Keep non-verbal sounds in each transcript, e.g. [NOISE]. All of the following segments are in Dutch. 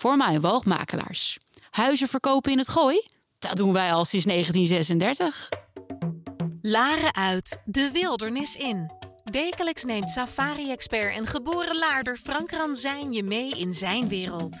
voor woogmakelaars. Huizen verkopen in het gooi? Dat doen wij al sinds 1936. Laren uit, de wildernis in. Wekelijks neemt safari-expert en geboren laarder Frank Ranzijn je mee in zijn wereld.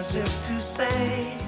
As if to say,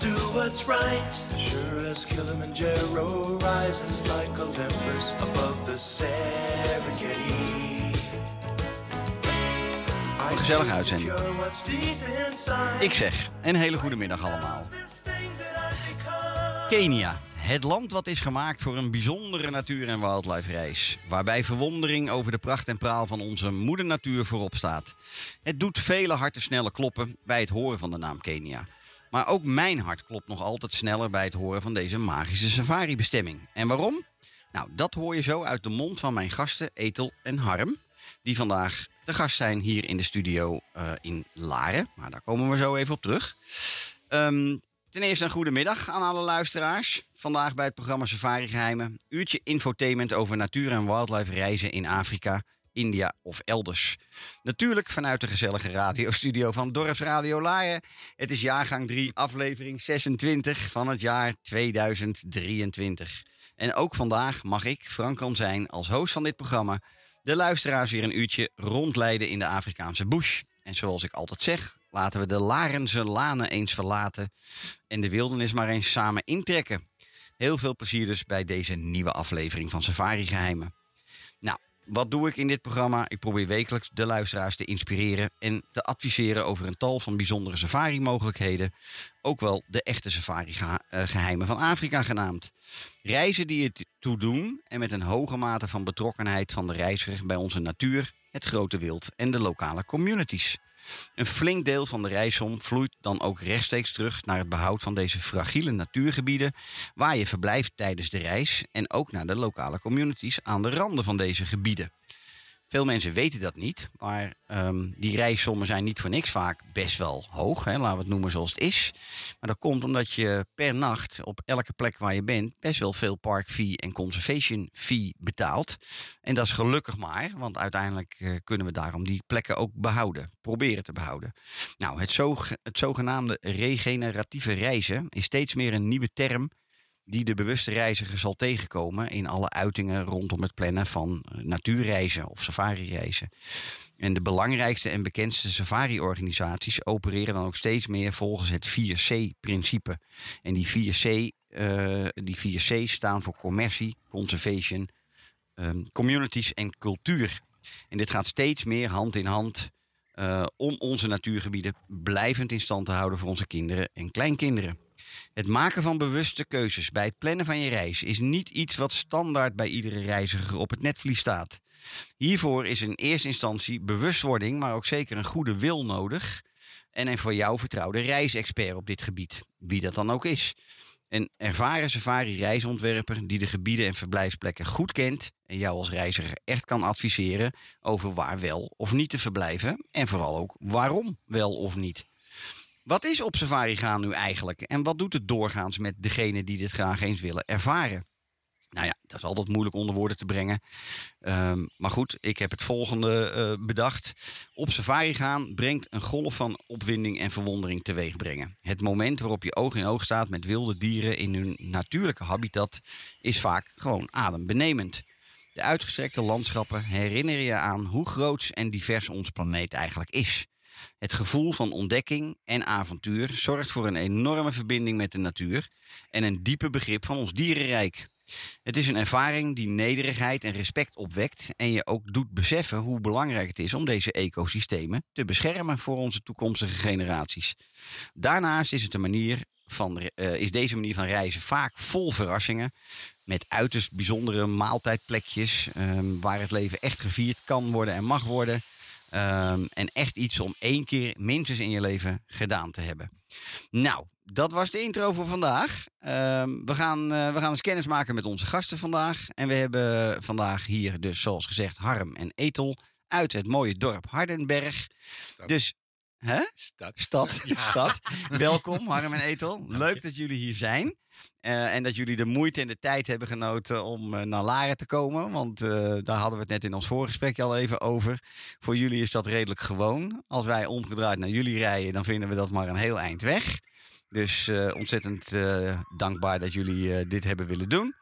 Do what's right, sure as Kilimanjaro rises like Olympus above the Serengeti. Een gezellige uitzending. Ik zeg, een hele goede middag allemaal. Kenia, het land wat is gemaakt voor een bijzondere natuur- en wildlife reis. Waarbij verwondering over de pracht en praal van onze moeder natuur voorop staat. Het doet vele harten sneller kloppen bij het horen van de naam Kenia. Maar ook mijn hart klopt nog altijd sneller bij het horen van deze magische safari-bestemming. En waarom? Nou, dat hoor je zo uit de mond van mijn gasten Etel en Harm. Die vandaag de gast zijn hier in de studio eh, in Laren. Maar daar komen we zo even op terug. Ehm, ten eerste een goede middag aan alle luisteraars. Vandaag bij het programma Safari Geheimen. Uurtje infotainment over natuur- en wildlife reizen in Afrika, India of elders. Natuurlijk vanuit de gezellige radiostudio van Dorpsradio Laren. Het is jaargang 3, aflevering 26 van het jaar 2023. En ook vandaag mag ik, Frank zijn als host van dit programma, de luisteraars weer een uurtje rondleiden in de Afrikaanse bush. En zoals ik altijd zeg, laten we de Larense lanen eens verlaten en de wildernis maar eens samen intrekken. Heel veel plezier dus bij deze nieuwe aflevering van Safari Geheimen. Wat doe ik in dit programma? Ik probeer wekelijks de luisteraars te inspireren en te adviseren over een tal van bijzondere safari-mogelijkheden. Ook wel de echte safari-geheimen van Afrika genaamd. Reizen die het toe doen en met een hoge mate van betrokkenheid van de reiziger bij onze natuur, het grote wild en de lokale communities. Een flink deel van de reissom vloeit dan ook rechtstreeks terug naar het behoud van deze fragiele natuurgebieden waar je verblijft tijdens de reis en ook naar de lokale communities aan de randen van deze gebieden. Veel mensen weten dat niet, maar ehm, die reissommen zijn niet voor niks vaak best wel hoog. Hè, laten we het noemen zoals het is. Maar dat komt omdat je per nacht op elke plek waar je bent best wel veel park fee en conservation fee betaalt. En dat is gelukkig maar, want uiteindelijk eh, kunnen we daarom die plekken ook behouden. Proberen te behouden. Nou, het, het zogenaamde regeneratieve reizen is steeds meer een nieuwe term die de bewuste reiziger zal tegenkomen in alle uitingen rondom het plannen van eh, natuurreizen of safari-reizen. En de belangrijkste en bekendste safari-organisaties opereren dan ook steeds meer volgens het 4C-principe. En die 4C, eh, die 4C staan voor commercie, conservation, ehm, communities en cultuur. En dit gaat steeds meer hand in hand eh, om onze natuurgebieden blijvend in stand te houden voor onze kinderen en kleinkinderen. Het maken van bewuste keuzes bij het plannen van je reis is niet iets wat standaard bij iedere reiziger op het netvlies staat. Hiervoor is in eerste instantie bewustwording, maar ook zeker een goede wil nodig. En een voor jou vertrouwde reisexpert op dit gebied, wie dat dan ook is. Een ervaren safari-reisontwerper die de gebieden en verblijfsplekken goed kent en jou als reiziger echt kan adviseren over waar wel of niet te verblijven en vooral ook waarom wel of niet. Wat is op safari gaan nu eigenlijk en wat doet het doorgaans met degene die dit graag eens willen ervaren? Nou ja, dat is altijd moeilijk onder woorden te brengen. Ehm, maar goed, ik heb het volgende eh, bedacht. Op safari gaan brengt een golf van opwinding en verwondering teweeg brengen. Het moment waarop je oog in oog staat met wilde dieren in hun natuurlijke habitat is vaak gewoon adembenemend. De uitgestrekte landschappen herinneren je aan hoe groots en divers ons planeet eigenlijk is. Het gevoel van ontdekking en avontuur zorgt voor een enorme verbinding met de natuur en een diepe begrip van ons dierenrijk. Het is een ervaring die nederigheid en respect opwekt en je ook doet beseffen hoe belangrijk het is om deze ecosystemen te beschermen voor onze toekomstige generaties. Daarnaast is, het een manier van, eh, is deze manier van reizen vaak vol verrassingen. Met uiterst bijzondere maaltijdplekjes ehm, waar het leven echt gevierd kan worden en mag worden. Ehm, en echt iets om één keer minstens in je leven gedaan te hebben. Nou, dat was de intro voor vandaag. Ehm, we, gaan, eh, we gaan eens kennis maken met onze gasten vandaag. En we hebben vandaag hier dus zoals gezegd Harm en Etel uit het mooie dorp Hardenberg. Dus, hè? Stad. Stad, [LAUGHS] stad. Welkom [LAUGHS] Harm en Etel. Leuk dat jullie hier zijn. Eh, en dat jullie de moeite en de tijd hebben genoten om eh, naar Laren te komen. Want eh, daar hadden we het net in ons voorgesprekje al even over. Voor jullie is dat redelijk gewoon. Als wij omgedraaid naar jullie rijden, dan vinden we dat maar een heel eind weg. Dus ontzettend dankbaar dat jullie dit hebben willen doen.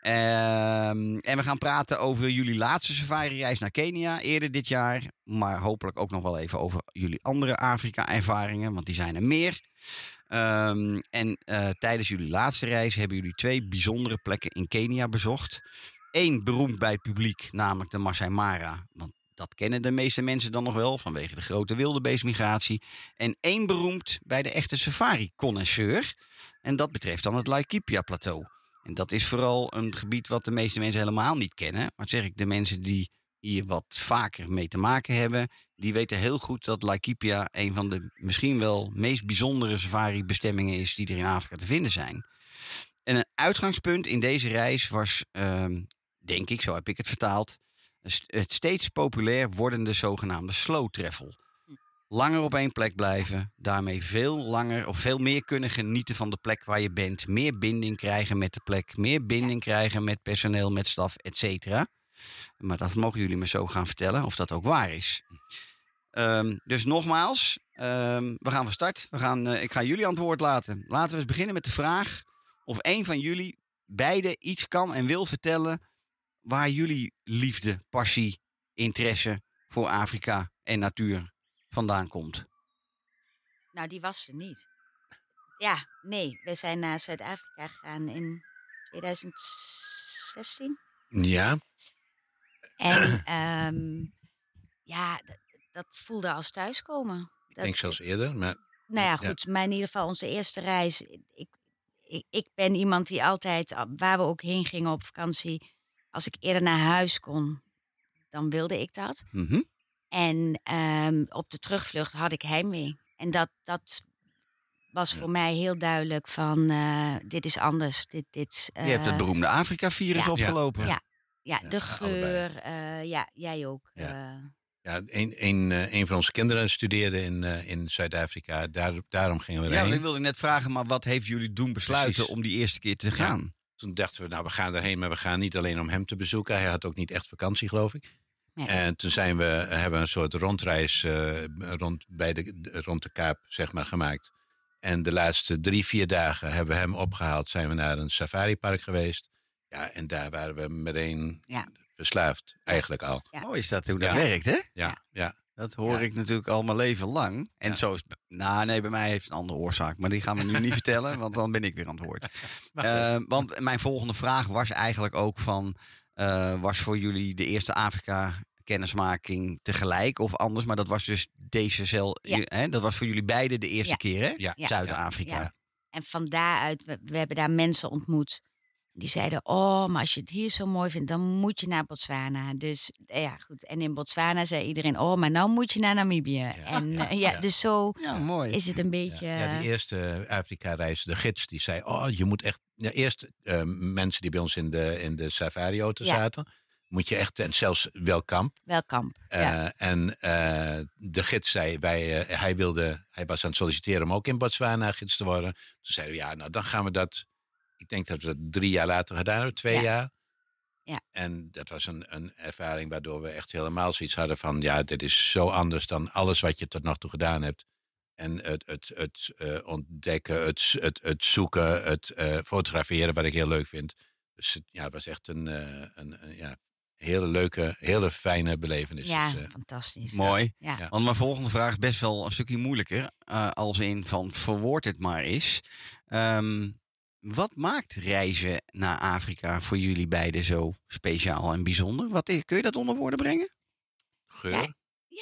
Ehm, en we gaan praten over jullie laatste safari-reis naar Kenia eerder dit jaar. Maar hopelijk ook nog wel even over jullie andere Afrika-ervaringen, want die zijn er meer. Ehm, en eh, tijdens jullie laatste reis hebben jullie twee bijzondere plekken in Kenia bezocht. Eén beroemd bij het publiek, namelijk de Masai Mara. Want dat kennen de meeste mensen dan nog wel vanwege de grote wildebeestmigratie. En één beroemd bij de echte safari-connoisseur. En dat betreft dan het Laikipia-plateau. En dat is vooral een gebied wat de meeste mensen helemaal niet kennen. Maar zeg ik, de mensen die hier wat vaker mee te maken hebben, die weten heel goed dat Laikipia een van de misschien wel meest bijzondere safari-bestemmingen is die er in Afrika te vinden zijn. En een uitgangspunt in deze reis was, ehm, denk ik, zo heb ik het vertaald, het steeds populair wordende zogenaamde slow travel. Langer op één plek blijven, daarmee veel langer of veel meer kunnen genieten van de plek waar je bent. Meer binding krijgen met de plek, meer binding krijgen met personeel, met staf, et cetera. Maar dat mogen jullie me zo gaan vertellen of dat ook waar is. Ehm, dus nogmaals, ehm, we gaan van start. We gaan, eh, ik ga jullie antwoord laten. Laten we eens beginnen met de vraag of een van jullie beide iets kan en wil vertellen waar jullie liefde, passie, interesse voor Afrika en natuur vandaan komt. Nou, die was er niet. Ja, nee. We zijn naar Zuid-Afrika gegaan in 2016. Ja, En [CLEARS THROAT] ehm, ja, dat, voelde als thuiskomen. ik denk zelfs eerder. Maar Nou ja, Ja. goed. Maar in ieder geval onze eerste reis. Ik, ik, ik ben iemand die altijd, a- waar we ook heen gingen op vakantie, als ik eerder naar huis kon, dan wilde ik dat. Mhm. En ehm, op de terugvlucht had ik heimwee. En dat, dat was voor mij heel duidelijk van, eh, dit is anders. Dit, dit, Je hebt het eh, beroemde Afrika-virus ja. opgelopen. Ja. ja, Ja, de geur. eh, ja, jij ook. Ja. eh. Ja, een, een, eh, een van onze kinderen studeerde in, eh, in Zuid-Afrika. Daar, daarom gingen we Ja, erheen. ik wilde net vragen, maar wat heeft jullie doen besluiten Precies. om die eerste keer te gaan? Toen dachten we, nou, we gaan erheen, maar we gaan niet alleen om hem te bezoeken. Hij had ook niet echt vakantie, geloof ik. En toen zijn we, hebben we een soort rondreis eh, rond, bij de, rond de Kaap, zeg maar, gemaakt. En de laatste drie, vier dagen hebben we hem opgehaald. Zijn we naar een safaripark geweest. Ja, en daar waren we meteen Ja. verslaafd, eigenlijk al. Ja. Mooi is dat hoe dat Ja. werkt, hè? Ja, ja. Dat hoor Ja. ik natuurlijk al mijn leven lang. En Ja. zo is Nou, nee, bij mij heeft het een andere oorzaak. Maar die gaan we nu niet [LAUGHS] vertellen, want dan ben ik weer aan het woord. [LAUGHS] Eh, want mijn volgende vraag was eigenlijk ook van... eh, was voor jullie de eerste Afrika-kennismaking tegelijk of anders? Maar dat was dus deze cel... Ja. Hè, dat was voor jullie beiden de eerste Ja. keer, hè? Ja. Ja. Zuid-Afrika. Ja. En van daaruit, we, we hebben daar mensen ontmoet. Die zeiden, oh, maar als je het hier zo mooi vindt, dan moet je naar Botswana. Dus eh, ja, goed. En in Botswana zei iedereen, oh, maar nou moet je naar Namibië. En eh, ja, Ja. dus zo Ja, mooi. is het een beetje... Ja, ja, die eerste Afrika-reis, de gids, die zei: Oh, je moet echt. Ja, eerst eh, mensen die bij ons in de, in de safari-auto Ja. zaten, moet je echt, en zelfs wel kamp. welkamp. Eh, ja. En eh, de gids zei: wij, eh, hij, wilde, hij was aan het solliciteren om ook in Botswana gids te worden. Toen zeiden we: Ja, nou dan gaan we dat. Ik denk dat we dat drie jaar later gedaan hebben, twee Ja. jaar. Ja. En dat was een, een ervaring waardoor we echt helemaal zoiets hadden van... ja, dit is zo anders dan alles wat je tot nog toe gedaan hebt. En het, het, het eh, ontdekken, het, het, het zoeken, het eh, fotograferen, wat ik heel leuk vind. Dus ja, het was echt een, eh, een, een ja, hele leuke, hele fijne belevenis. ja, Dus, eh, fantastisch. Mooi. Ja. Ja. Want mijn volgende vraag is best wel een stukje moeilijker. eh, als in van verwoord het maar is. Ehm, wat maakt reizen naar Afrika voor jullie beiden zo speciaal en bijzonder? Wat is, kun je dat onder woorden brengen? geur. Ja,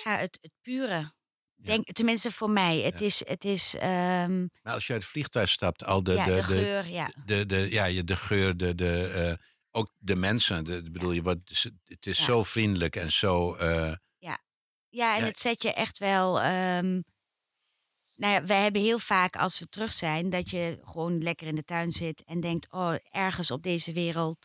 Ja, het, het pure. Denk, tenminste voor mij. Het Ja. is, het is ehm, Maar als je uit het vliegtuig stapt, al de, ja, de, de, de, geur, ja. de, de, ja, je- de geur, de, de, eh, ook de mensen. De, bedoel, je wordt, het is Ja. zo vriendelijk en zo... eh, Ja, en Ja. het zet je echt wel. ehm nou ja, wij hebben heel vaak als we terug zijn, dat je gewoon lekker in de tuin zit en denkt: oh, ergens op deze wereld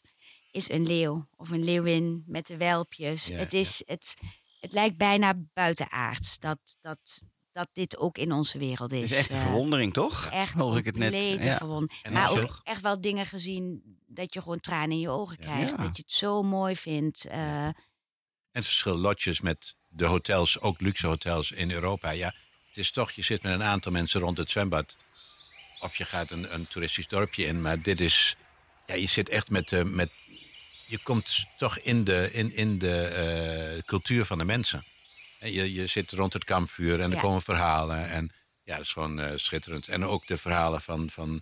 is een leeuw of een leeuwin met de welpjes. Ja, het, ja. is, het, het lijkt bijna buitenaards dat, dat, dat dit ook in onze wereld is. Het is echt een Eh, verwondering, toch? Echt Hoor ik het net. Ja. verwondering. En Maar ook echt wel dingen gezien dat je gewoon tranen in je ogen krijgt. Ja. Dat je het zo mooi vindt. eh, En het verschil lotjes met de hotels, ook luxe hotels in Europa. Ja, het is toch, je zit met een aantal mensen rond het zwembad. Of je gaat een, een toeristisch dorpje in. Maar dit is, ja, je zit echt met, de met je komt toch in de, in, in de eh, cultuur van de mensen. En je, je zit rond het kampvuur en er Ja. komen verhalen. En ja, dat is gewoon schitterend. En ook de verhalen van, van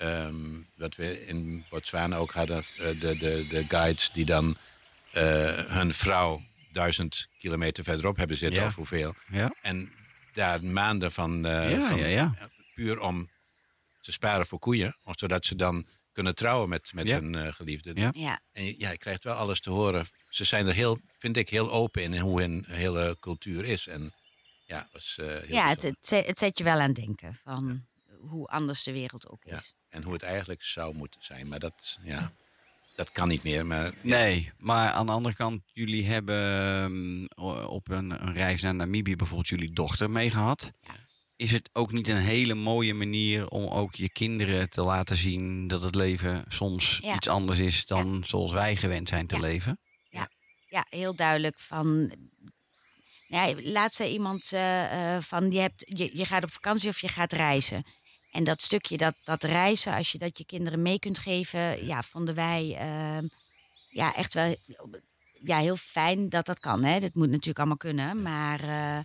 ehm, wat we in Botswana ook hadden. eh, de, de, de guides die dan eh, hun vrouw duizend kilometer verderop hebben zitten Ja. of hoeveel. Ja. En daar maanden van, eh, Ja, van ja, ja. puur om te sparen voor koeien. Of zodat ze dan kunnen trouwen met, met Ja. hun eh, geliefde. Ja. ja. En je- ja, je krijgt wel alles te horen. Ze zijn er heel, vind ik, heel open in hoe hun hele cultuur is. En ja, was, eh, ja, het, het, zet- het zet je wel aan het denken van hoe anders de wereld ook Ja. is. En hoe het eigenlijk zou moeten zijn. Maar dat, ja, dat kan niet meer. Maar ja, Nee, maar aan de andere kant, jullie hebben ehm, op een, een reis naar Namibië bijvoorbeeld jullie dochter meegehad. Ja. Is het ook niet een hele mooie manier om ook je kinderen te laten zien dat het leven soms Ja. iets anders is dan zoals wij gewend zijn te Ja. leven? Ja, heel duidelijk van. Ja, laatst zei iemand eh, eh, van je, hebt, je, je gaat op vakantie of je gaat reizen. En dat stukje, dat, dat reizen, als je dat je kinderen mee kunt geven, ja, vonden wij ehm, ja, echt wel ja, heel fijn dat dat kan. Hè? Dat moet natuurlijk allemaal kunnen. Maar eh,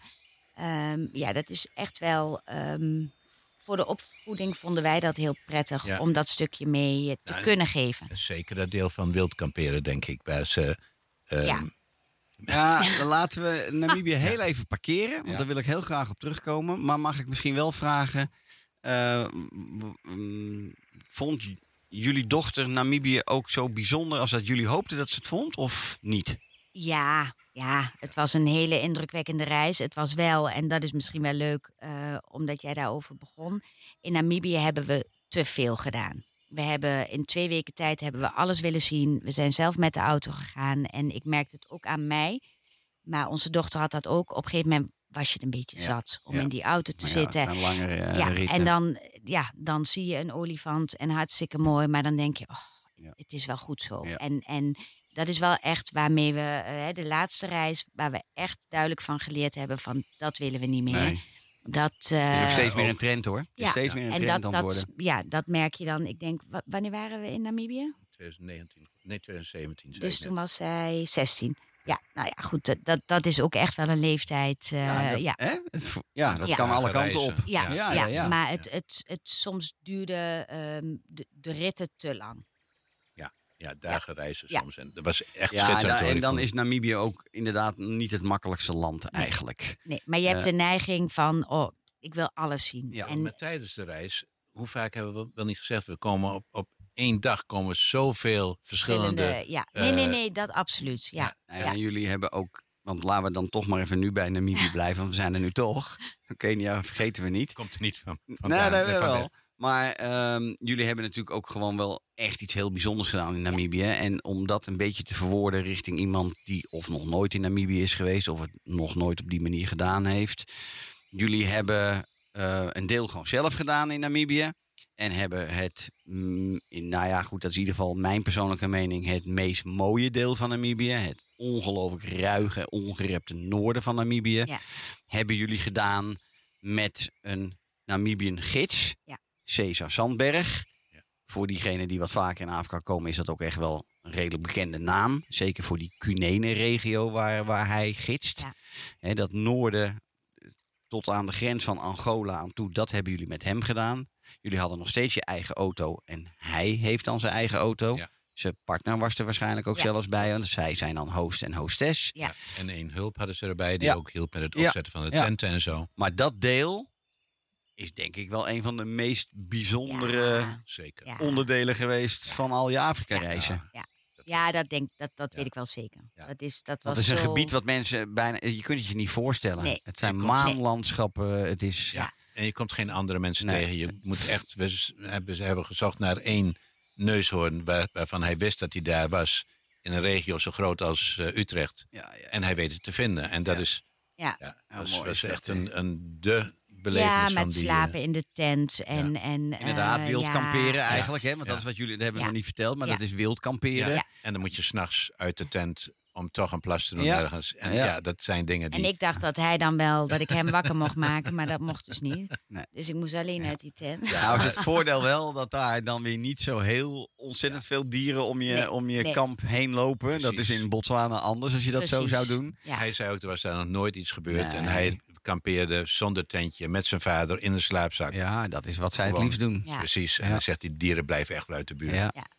ehm, ja, dat is echt wel. ehm, voor de opvoeding vonden wij dat heel prettig Ja. om dat stukje mee eh, te kunnen geven. zeker dat deel van wild kamperen, denk ik. Waar ze, ehm, Ja. [LAUGHS] Ja, dan laten we [LAUGHS] Namibië heel even parkeren, want Ja. daar wil ik heel graag op terugkomen. Maar mag ik misschien wel vragen, vond j- jullie dochter Namibië ook zo bijzonder als dat jullie hoopten dat ze het vond, of niet? Ja, ja, het was een hele indrukwekkende reis. Het was wel, en dat is misschien wel leuk, eh, omdat jij daarover begon. In Namibië hebben we te veel gedaan. we hebben in twee weken tijd hebben we alles willen zien. We zijn zelf met de auto gegaan en ik merkte het ook aan mij. Maar onze dochter had dat ook. Op een gegeven moment was je het een beetje Ja, zat om ja. in die auto te zitten. langere eh, ja, en dan, ja, dan zie je een olifant en hartstikke mooi, maar dan denk je, oh, Ja. het is wel goed zo. Ja. En, en dat is wel echt waarmee we eh, de laatste reis, waar we echt duidelijk van geleerd hebben van dat willen we niet meer. Nee. Dat, is ook eh, steeds meer een trend hoor. Ja, steeds meer een en trend dat, dat, ja, dat merk je dan. Ik denk, wa- wanneer waren we in Namibië? 2019, nee 2017. zei Dus toen was zij 16. Ja, nou ja, goed, dat- dat, is ook echt wel een leeftijd. eh, ja, ja, dat, ja. Hè? Ja, dat Ja. kan alle kanten op. Ja, Ja, ja, ja, ja. maar het, het, het soms duurde ehm, de, de ritten te lang. Ja, dagen reizen Ja. soms. En dat was echt Ja, schitterend. da- hoor. en dan is Namibië ook inderdaad niet het makkelijkste land eigenlijk. Nee, maar je hebt Eh. de neiging van, oh, ik wil alles zien. Ja, en, Maar tijdens de reis, hoe vaak hebben we wel niet gezegd, we komen op, op één dag komen zoveel verschillende... verschillende- ja. Nee, nee, eh, nee, dat absoluut. Ja, Nou ja, ja. En jullie hebben ook, want laten we dan toch maar even nu bij Namibië [LAUGHS] blijven, want we zijn er nu toch. [LAUGHS] Kenia vergeten we niet. Komt er niet van. Nee, vandaan. nee, wel. van wel. Maar ehm, jullie hebben natuurlijk ook gewoon wel echt iets heel bijzonders gedaan in Namibië. En om dat een beetje te verwoorden richting iemand die of nog nooit in Namibië is geweest, of het nog nooit op die manier gedaan heeft. Jullie hebben eh, een deel gewoon zelf gedaan in Namibië. En hebben het, mm, in, nou ja, goed, dat is in ieder geval mijn persoonlijke mening, het meest mooie deel van Namibië. Het ongelooflijk ruige, ongerepte noorden van Namibië. Ja. Hebben jullie gedaan met een Namibian gids, Ja. Cesar Sandberg. Ja. Voor diegenen die wat vaker in Afrika komen, is dat ook echt wel een redelijk bekende naam. Zeker voor die Cunene-regio waar, waar hij gidst. Ja. Dat noorden eh, tot aan de grens van Angola aan toe, dat hebben jullie met hem gedaan. Jullie hadden nog steeds je eigen auto en hij heeft dan zijn eigen auto. Ja. Zijn partner was er waarschijnlijk ook Ja. zelfs bij, want zij zijn dan host en hostess. Ja. En één hulp hadden ze erbij, die Ja. ook hielp met het Ja. opzetten van de Ja. tenten en zo. Maar dat deel is denk ik wel een van de meest bijzondere Ja, Zeker. ja. onderdelen geweest van al je Afrika-reizen. Dat- Ja, dat, denk, dat, dat Ja. weet ik wel zeker. Ja. Dat is, dat was het is een zo- gebied wat mensen bijna... Je kunt het je niet voorstellen. Nee. Het zijn maanlandschappen. Het is... Ja. En je komt geen andere mensen Nee. tegen. Je moet echt, we hebben, ze hebben gezocht naar één neushoorn waar- waarvan hij wist dat hij daar was. In een regio zo groot als eh, Utrecht. Ja, ja. En hij weet het te vinden. En dat Ja. is Ja. ja, Ja, was, mooi was is echt een, een de belevenis Ja, van met die... eh, slapen in de tent. En, en, Inderdaad, eh, wild ja, kamperen ja. eigenlijk. Hè? Want Ja. dat is wat jullie... Dat hebben we Ja. nog niet verteld, maar Ja. dat is wild kamperen. ja. En dan moet je s'nachts uit de tent om toch een plas te doen Ja. ergens. En Ja. ja. dat zijn dingen die... En ik dacht dat hij dan wel, dat ik hem wakker mocht [LAUGHS] maken, maar dat mocht dus niet. Nee. Dus ik moest alleen uit die tent. Nou is het voordeel wel dat daar dan weer niet zo heel ontzettend veel dieren om je, Nee, om je nee. kamp heen lopen. Dat is in Botswana anders als je dat zo zou doen. Ja. Hij zei ook, er was daar nog nooit iets gebeurd. Nee. En hij kampeerde zonder tentje met zijn vader in een slaapzak. Ja, dat is wat zij het liefst doen. Ja. Precies. En Ja. hij zegt, die dieren blijven echt wel uit de buurt.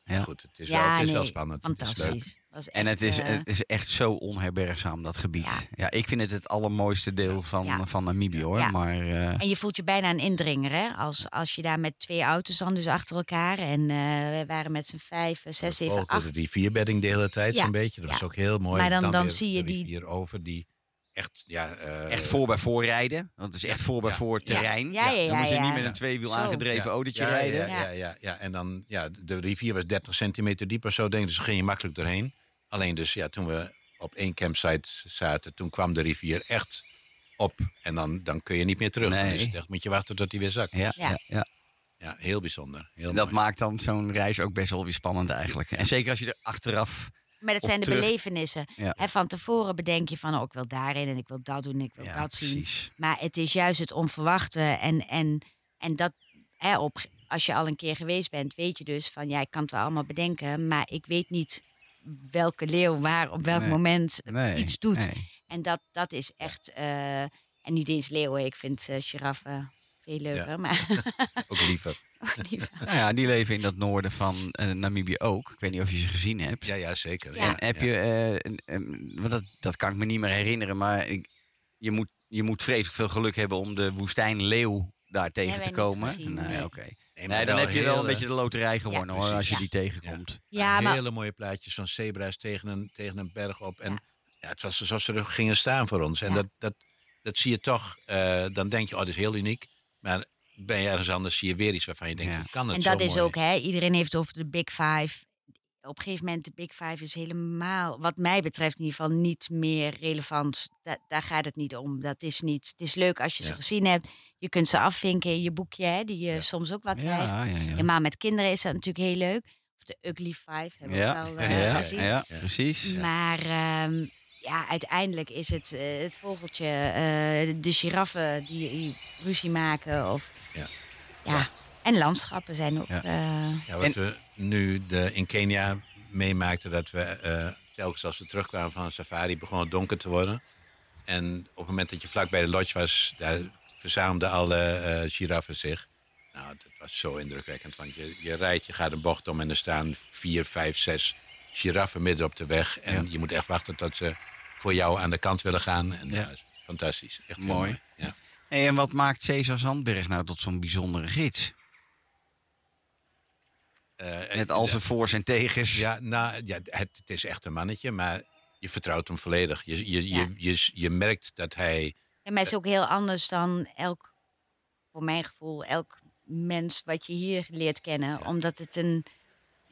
Ja. Goed, het is, Ja, wel, het is wel nee, spannend. Het is leuk. Fantastisch. Was En het is, eh, het is echt zo onherbergzaam, dat gebied. Ja. Ja. ik vind het het allermooiste deel van, Ja. van Namibië hoor. Ja. Maar eh, En je voelt je bijna een indringer, hè? Als, als je daar met twee auto's dan dus achter elkaar. En eh, we waren met z'n vijf, zes, zeven, Volgde acht. de rivierbedding de hele tijd Ja, zo'n beetje. Dat ja. was ook heel mooi. Maar dan- dan zie je die- over die echt... Ja, eh, echt voor bij voor rijden. Want het is echt voor bij Ja. voor Ja. terrein. Ja, ja, Dan moet je ja, niet met een tweewiel Zo. aangedreven ja, autootje ja, rijden. Ja, ja, ja, ja. En dan, ja, de rivier was 30 centimeter diep of zo, denk ik. Dus ging je makkelijk doorheen. Alleen dus, ja, toen we op één campsite zaten, toen kwam de rivier echt op. En dan, dan kun je niet meer terug. Dan Nee. het echt, moet je wachten tot hij weer zakt. Ja, ja. Ja. heel bijzonder. Heel En dat mooi. maakt dan zo'n reis ook best wel weer spannend eigenlijk. En zeker als je er achteraf... Maar dat zijn de terug- belevenissen. Ja. Van tevoren bedenk je van, oh, ik wil daarin en ik wil dat doen en ik wil Ja, dat zien. precies. Maar het is juist het onverwachte. En, en, en dat, hè, op, als je al een keer geweest bent, weet je dus van, ja, ik kan het wel allemaal bedenken. Maar ik weet niet welke leeuw waar op welk Nee. moment Nee, iets doet. nee. En dat, dat is echt, eh, en niet eens leeuwen, ik vind eh giraffen veel leuker. Ja. Maar [LAUGHS] Ook liever. [LAUGHS] liever. [LAUGHS] Nou ja, die leven in dat noorden van eh, Namibië ook. Ik weet niet of je ze gezien hebt. Ja, ja, zeker. Ja. Heb ja. je, eh, want dat, dat kan ik me niet meer herinneren, maar ik, je, moet, je moet vreselijk veel geluk hebben om de woestijnleeuw daar tegen te komen. gezien, nee, nee. oké. Nee, dan heb je wel een beetje de loterij gewonnen hoor, precies. als je Ja. die tegenkomt. Ja, maar hele mooie plaatjes van zebra's tegen een, tegen een berg op. En Ja. ja. het was alsof ze er gingen staan voor ons. En Ja. dat, dat, dat zie je toch. eh, dan denk je, oh, dit is heel uniek. Maar ben je ergens anders, zie je weer iets waarvan je denkt, Ja. hoe kan het En zo dat is mooi? ook, hè, iedereen heeft het over de Big Five. Op een gegeven moment, de Big Five is helemaal, wat mij betreft in ieder geval, niet meer relevant. Da- daar gaat het niet om. Dat is niet. Het is leuk als je ze gezien hebt. Je kunt ze afvinken in je boekje, hè, die je Ja. soms ook wat krijgt. Ja, ja, ja. Helemaal met kinderen is dat natuurlijk heel leuk. Of de Ugly Five hebben we al ja, [LAUGHS] eh, ja, gezien. ja, precies. Maar ehm, ja, uiteindelijk is het eh, het vogeltje, eh, de giraffen die, die ruzie maken. Of, Ja. En landschappen zijn ook. Ja. eh, Ja, wat En- we nu de, in Kenia meemaakten, dat we eh, telkens als we terugkwamen van een safari begon het donker te worden. En op het moment dat je vlak bij de lodge was, daar verzamelden alle eh giraffen zich. Nou, dat was zo indrukwekkend, want je, je rijdt, je gaat een bocht om en er staan vier, vijf, zes giraffen midden op de weg. En Ja. je moet echt wachten tot ze voor jou aan de kant willen gaan. En Ja. dat is fantastisch. Echt Mooi. mooi. Ja. Hey, en wat maakt Cesar Zandberg nou tot zo'n bijzondere gids? Eh, Met al zijn voor's en tegens. Ja, nou, ja, het, het is echt een mannetje, maar je vertrouwt hem volledig. Je, je, Ja. je, je, je merkt dat hij... Ja, maar het is ook heel anders dan elk, voor mijn gevoel, elk mens wat je hier leert kennen. Omdat het een,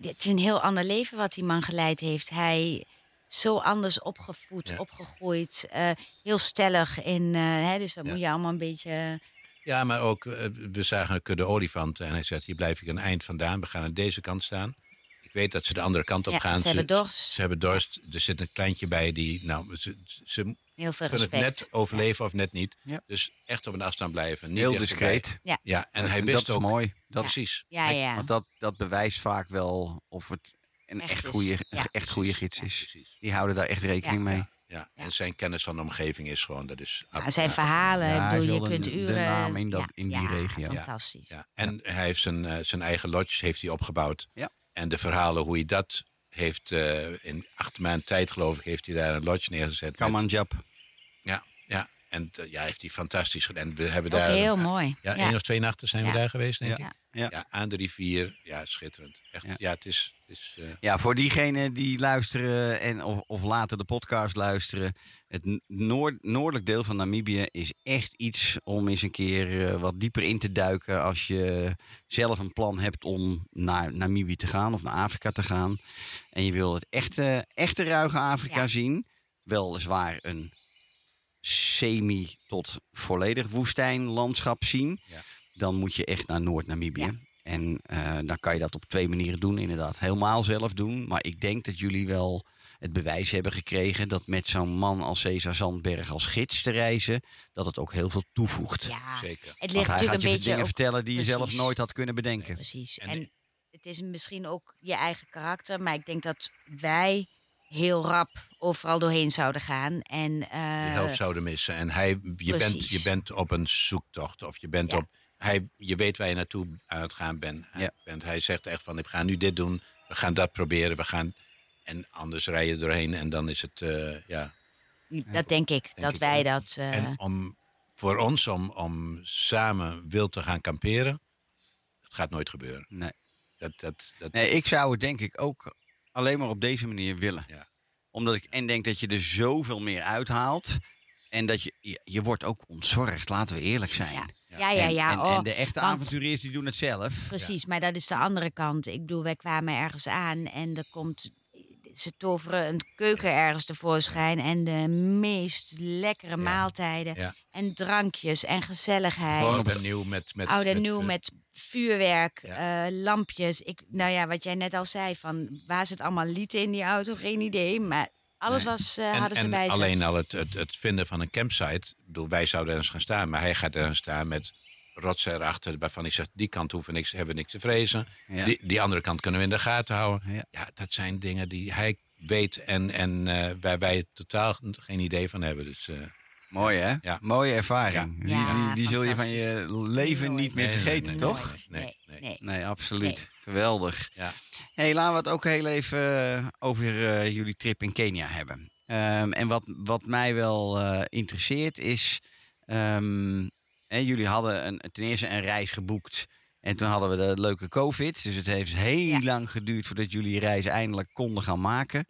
het is een heel ander leven wat die man geleid heeft. Hij is zo anders opgevoed, Ja. opgegroeid, eh, heel stellig in. eh, hè, dus dat Ja. moet je allemaal een beetje. Ja, maar ook, eh, we zagen een kudde olifanten en hij zegt, hier blijf ik een eind vandaan. We gaan aan deze kant staan. Ik weet dat ze de andere kant op Ja, gaan. ze hebben dorst. Ze, hebben dorst. Er zit een kleintje bij die, nou, ze, ze Heel veel kunnen het net overleven of net niet. Ja. Dus echt op een afstand blijven. Niet Heel discreet. Ja, en hij wist dat is ook... mooi. Dat, Precies. Ja, ja. Want dat, dat bewijst vaak wel of het een Echt echt goede, Ja. echt goede gids Ja. is. Precies. Die houden daar echt rekening Ja. mee. Ja, en zijn kennis van de omgeving is gewoon, dat is... Ja, zijn verhalen, Ja, bedoel, je kunt de- de uren. naam in dat- ja, in die ja, regio. Ja. Fantastisch. Ja, en hij heeft zijn, eh, zijn eigen lodge heeft hij opgebouwd. Ja. En de verhalen hoe hij dat heeft, eh, in acht maanden tijd geloof ik, heeft hij daar een lodge neergezet. Jap. Ja, ja. En ja, heeft hij fantastisch gedaan. En we hebben Ook daar... heel mooi. Ja, Ja. één of twee nachten zijn Ja. we daar geweest, denk Ja. ik. Ja. Ja, aan de rivier. Ja, schitterend. Echt, Ja. ja. het is... Eh, Ja, voor diegenen die luisteren en of, of later de podcast luisteren. Het noord, noordelijk deel van Namibië is echt iets om eens een keer eh, wat dieper in te duiken. Als je zelf een plan hebt om naar Namibië te gaan of naar Afrika te gaan. En je wil het echte, echte ruige Afrika Ja. zien. Weliswaar een semi tot volledig woestijnlandschap zien. Ja. Dan moet je echt naar Noord-Namibië. Ja. En eh, dan kan je dat op twee manieren doen, inderdaad. Helemaal zelf doen. Maar ik denk dat jullie wel het bewijs hebben gekregen dat met zo'n man als Cesar Zandberg als gids te reizen, dat het ook heel veel toevoegt. Ja, zeker. het Want ligt hij gaat natuurlijk je een beetje dingen ook vertellen die je zelf nooit had kunnen bedenken. Precies. En- En, het is misschien ook je eigen karakter, maar ik denk dat wij heel rap overal doorheen zouden gaan. En de eh, helft zouden missen. En hij, je, bent, je bent op een zoektocht. Of je bent Ja. op... Hij, je weet waar je naartoe aan het gaan bent. Ja. bent. Hij zegt echt van, ik ga nu dit doen. We gaan dat proberen. We gaan... En anders rij je doorheen en dan is het... eh, ja. dat denk ik, dat ik wij dat. eh, En om, voor ons om, om samen wild te gaan kamperen... Het gaat nooit gebeuren. Nee. Dat, dat, dat, nee, ik zou het denk ik ook alleen maar op deze manier willen. Ja. Omdat ik en denk dat je er zoveel meer uithaalt. En dat je, je, je wordt ook ontzorgd, laten we eerlijk zijn. ja. Ja, ja, En- ja. En, oh, en de echte want- avonturiers die doen het zelf. Precies, maar dat is de andere kant. Ik bedoel, wij kwamen ergens aan en er komt. Ze toveren een keuken ergens tevoorschijn en de meest lekkere maaltijden Ja. en drankjes en gezelligheid. Oud en nieuw met... met Oud en nieuw eh, met vuurwerk, eh, lampjes. Ik, nou ja, wat jij net al zei, van waar ze het allemaal lieten in die auto, geen idee. Maar alles Nee. was, eh, En, hadden ze en bij zich. alleen al het, het, het vinden van een campsite. Bedoel, wij zouden ergens gaan staan, maar hij gaat ergens staan met rotsen erachter. Waarvan ik zeg, die kant hoeven niks, hebben we niks te vrezen. Ja. Die, die andere kant kunnen we in de gaten houden. Ja. Ja, dat zijn dingen die hij weet en, en eh, waar wij totaal geen idee van hebben. Dus, eh, Mooi hè? Ja. Mooie ervaring. Die, die, die zul je van je leven niet meer vergeten, nee, toch? Nee, Nee, nee. absoluut. Nee. Geweldig. ja. hey, laten we het ook heel even eh, over eh, jullie trip in Kenia hebben. Ehm, en wat, wat mij wel eh, interesseert is... ehm, hè, jullie hadden een, ten eerste een reis geboekt... En toen hadden we de leuke COVID. Dus het heeft heel Ja. lang geduurd voordat jullie reis eindelijk konden gaan maken.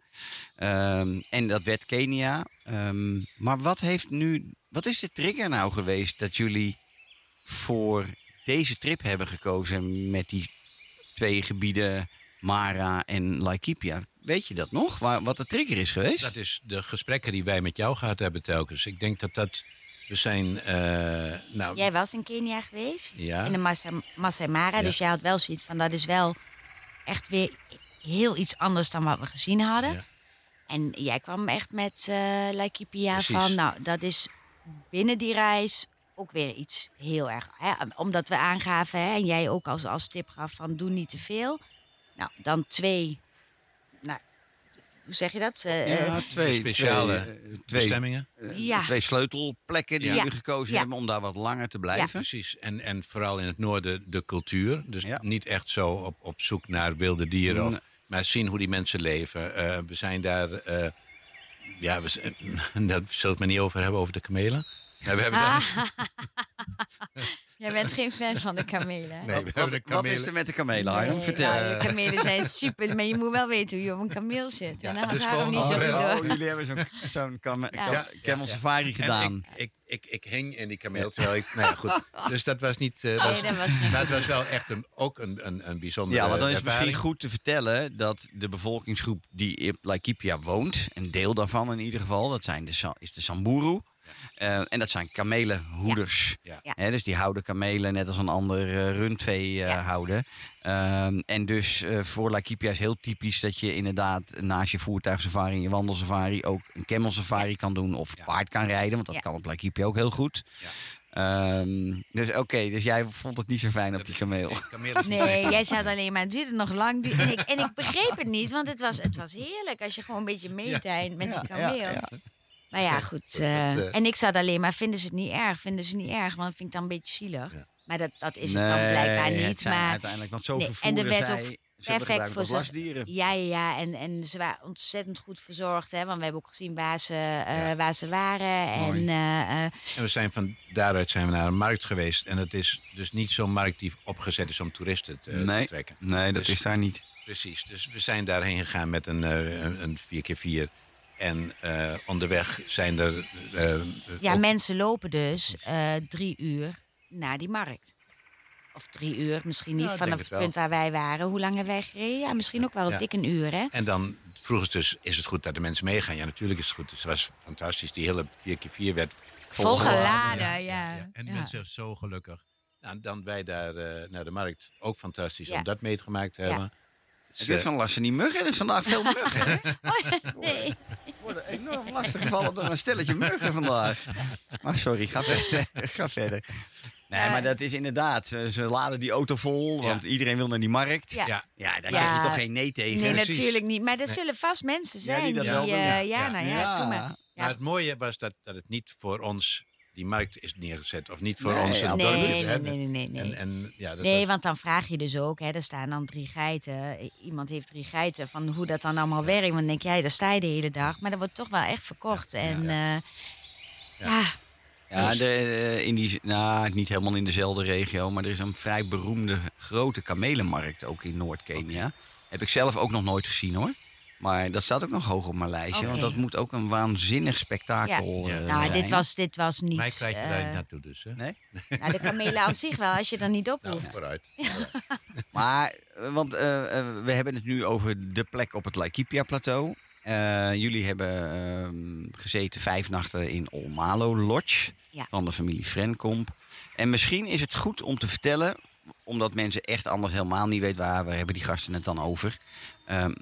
Ehm, en dat werd Kenia. Ehm, maar wat heeft nu. Wat is de trigger nou geweest dat jullie voor deze trip hebben gekozen met die twee gebieden, Mara en Laikipia. Weet je dat nog? Waar, wat de trigger is geweest? Dat is de gesprekken die wij met jou gehad hebben telkens. Ik denk dat dat... We zijn... eh, nou, Jij was in Kenia geweest, Ja. in de Masai Mara. Ja. Dus jij had wel zoiets van, dat is wel echt weer heel iets anders dan wat we gezien hadden. Ja. En jij kwam echt met eh Laikipia van, nou, dat is binnen die reis ook weer iets heel erg. Hè? Omdat we aangaven, hè, en jij ook als, als tip gaf van, doe niet te veel. Nou, dan twee, hoe zeg je dat? Eh, eh, ja, twee, speciale twee, eh, twee, bestemmingen. eh, Ja. twee sleutelplekken die Ja. jullie gekozen Ja. hebben om daar wat langer te blijven. Precies. En, en vooral in het noorden de cultuur. Dus Ja. niet echt zo op, op zoek naar wilde dieren. Of, maar zien hoe die mensen leven. Eh, we zijn daar... eh, ja, we, [LAUGHS] daar zullen we het maar niet over hebben, over de kamelen. We hebben [LAUGHS] daar- [LAUGHS] Jij bent geen fan van de kamelen. nee, we hebben Wat, de wat is er met de kamelen, Harm? Nee, Vertel. nou, de kamelen zijn super, maar je moet wel weten hoe je op een kameel zit. En dan dus het niet zo Oh, door. Oh, jullie hebben zo'n zo'n kam- Ja. Ja, camel ja. safari En gedaan. Ik, ik, ik, ik hing in die kameel, terwijl ik... Nou ja, goed. Dus dat was niet... eh, Nee, dat was geen maar het was wel echt een, ook een, een, een bijzondere Ja, want dan is het misschien goed te vertellen dat de bevolkingsgroep die in Laikipia woont, een deel daarvan in ieder geval, dat zijn de, is de Samburu. Eh, en dat zijn kamelenhoeders. Ja. Ja. Hè, dus die houden kamelen net als een ander eh, rundvee eh, Ja. houden. Ehm, en dus eh, voor Laikipia is heel typisch dat je inderdaad naast je voertuigsafari en je wandelsafari ook een camel safari kan doen of Ja. paard kan rijden, want dat Ja. kan op Laikipia ook heel goed. Ja. Ehm, dus oké, dus jij vond het niet zo fijn op die kameel. Nee, jij zat alleen maar, het duurde nog lang. En ik, en ik begreep het niet, want het was, het was heerlijk als je gewoon een beetje meedijnt met die Ja, kameel. Maar ja, goed. eh, dat, eh, en ik zat alleen maar, vinden ze het niet erg? Vinden ze het niet erg? Want dat vind ik dan een beetje zielig. Ja. Maar dat, dat is het dan blijkbaar niet. zijn Maar uiteindelijk, want zo Nee, en er werd zij, ook perfect voor lastdieren. Ja, ja, ja. En, en ze waren ontzettend goed verzorgd. Hè? Want we hebben ook gezien waar ze, eh, Ja. waar ze waren. Mooi. En eh, eh, En we zijn van daaruit zijn we naar een markt geweest. En het is dus niet zo'n markt die opgezet is om toeristen te, trekken. nee, dat Dus- is daar niet. Precies. Dus we zijn daarheen gegaan met een, eh, een, een 4x4. En eh, onderweg zijn er. eh, ja, ook- mensen lopen dus eh, drie uur naar die markt. Of drie uur, misschien niet Ja, ik vanaf het het punt waar wij waren. Hoe lang hebben wij gereden? Ja, misschien ook wel een Ja. dik een uur, hè? En dan vroegen ze dus: is het goed dat de mensen meegaan? Ja, natuurlijk is het goed. Dus het was fantastisch. Die hele 4x4 werd Volgeladen, ja. En de Ja. mensen zo gelukkig. Nou, dan wij daar naar de markt. Ook fantastisch Ja. om dat meegemaakt te Ja. hebben. Heb je van last van die muggen? Er is vandaag veel [LAUGHS] muggen. hè? Oh, nee. We worden enorm lastig gevallen door een stelletje muggen vandaag. Maar sorry, ga verder. [LAUGHS] ga verder. Nee, Eh. maar dat is inderdaad. Ze ze laden die auto vol, want iedereen wil naar die markt. Ja. Ja. Ja, daar Ja. krijg je toch geen nee tegen. Nee, precies. natuurlijk niet. Maar er zullen vast mensen zijn die die, dat wel eh, ja, ja. nou ja, maar. Maar het mooie was dat, dat het niet voor ons die markt is neergezet. Of niet voor Nee, ons ja, Nee, nee, nee, nee, nee. nee. En, en, ja, dat Nee, want dan vraag je dus ook, hè, er staan dan drie geiten. Iemand heeft drie geiten, van hoe dat dan allemaal werkt. Want dan denk jij, daar sta je de hele dag. Maar dat wordt toch wel echt verkocht. en ja, ja. Ja, de, eh, in die, nou, niet helemaal in dezelfde regio, maar er is een vrij beroemde grote kamelenmarkt ook in Noord-Kenia. Heb ik zelf ook nog nooit gezien hoor. Maar dat staat ook nog hoog op mijn lijstje, want dat moet ook een waanzinnig spektakel Ja. eh, nou, zijn. dit was, dit was niet... Mij krijg je daar eh, niet naartoe dus. Hè? Nee? [LAUGHS] nou, de kamelen aan zich wel, als je er niet op Nou, hoeft. vooruit. [LAUGHS] Maar, eh, want we hebben het nu over de plek op het Laikipia-plateau. Eh, jullie hebben ehm, gezeten vijf nachten in Olmalo Lodge Ja. van de familie Frenkomp. En misschien is het goed om te vertellen, omdat mensen echt anders helemaal niet weten waar, waar hebben die gasten het dan over. Ehm, eh,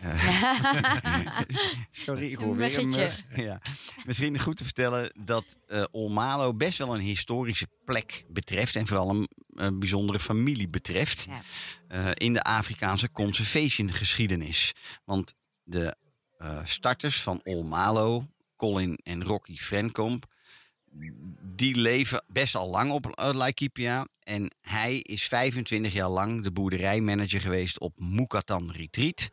[LAUGHS] sorry, ik hoor weer een mug. Ja. Misschien goed te vertellen dat eh Olmalo best wel een historische plek betreft. En vooral een, een bijzondere familie betreft. Ja. eh, in de Afrikaanse conservation geschiedenis. Want de eh, starters van Olmalo, Colin en Rocky Frenkomp, die leven best al lang op eh, Laikipia. En hij is 25 jaar lang de boerderijmanager geweest op Mukatan Retreat.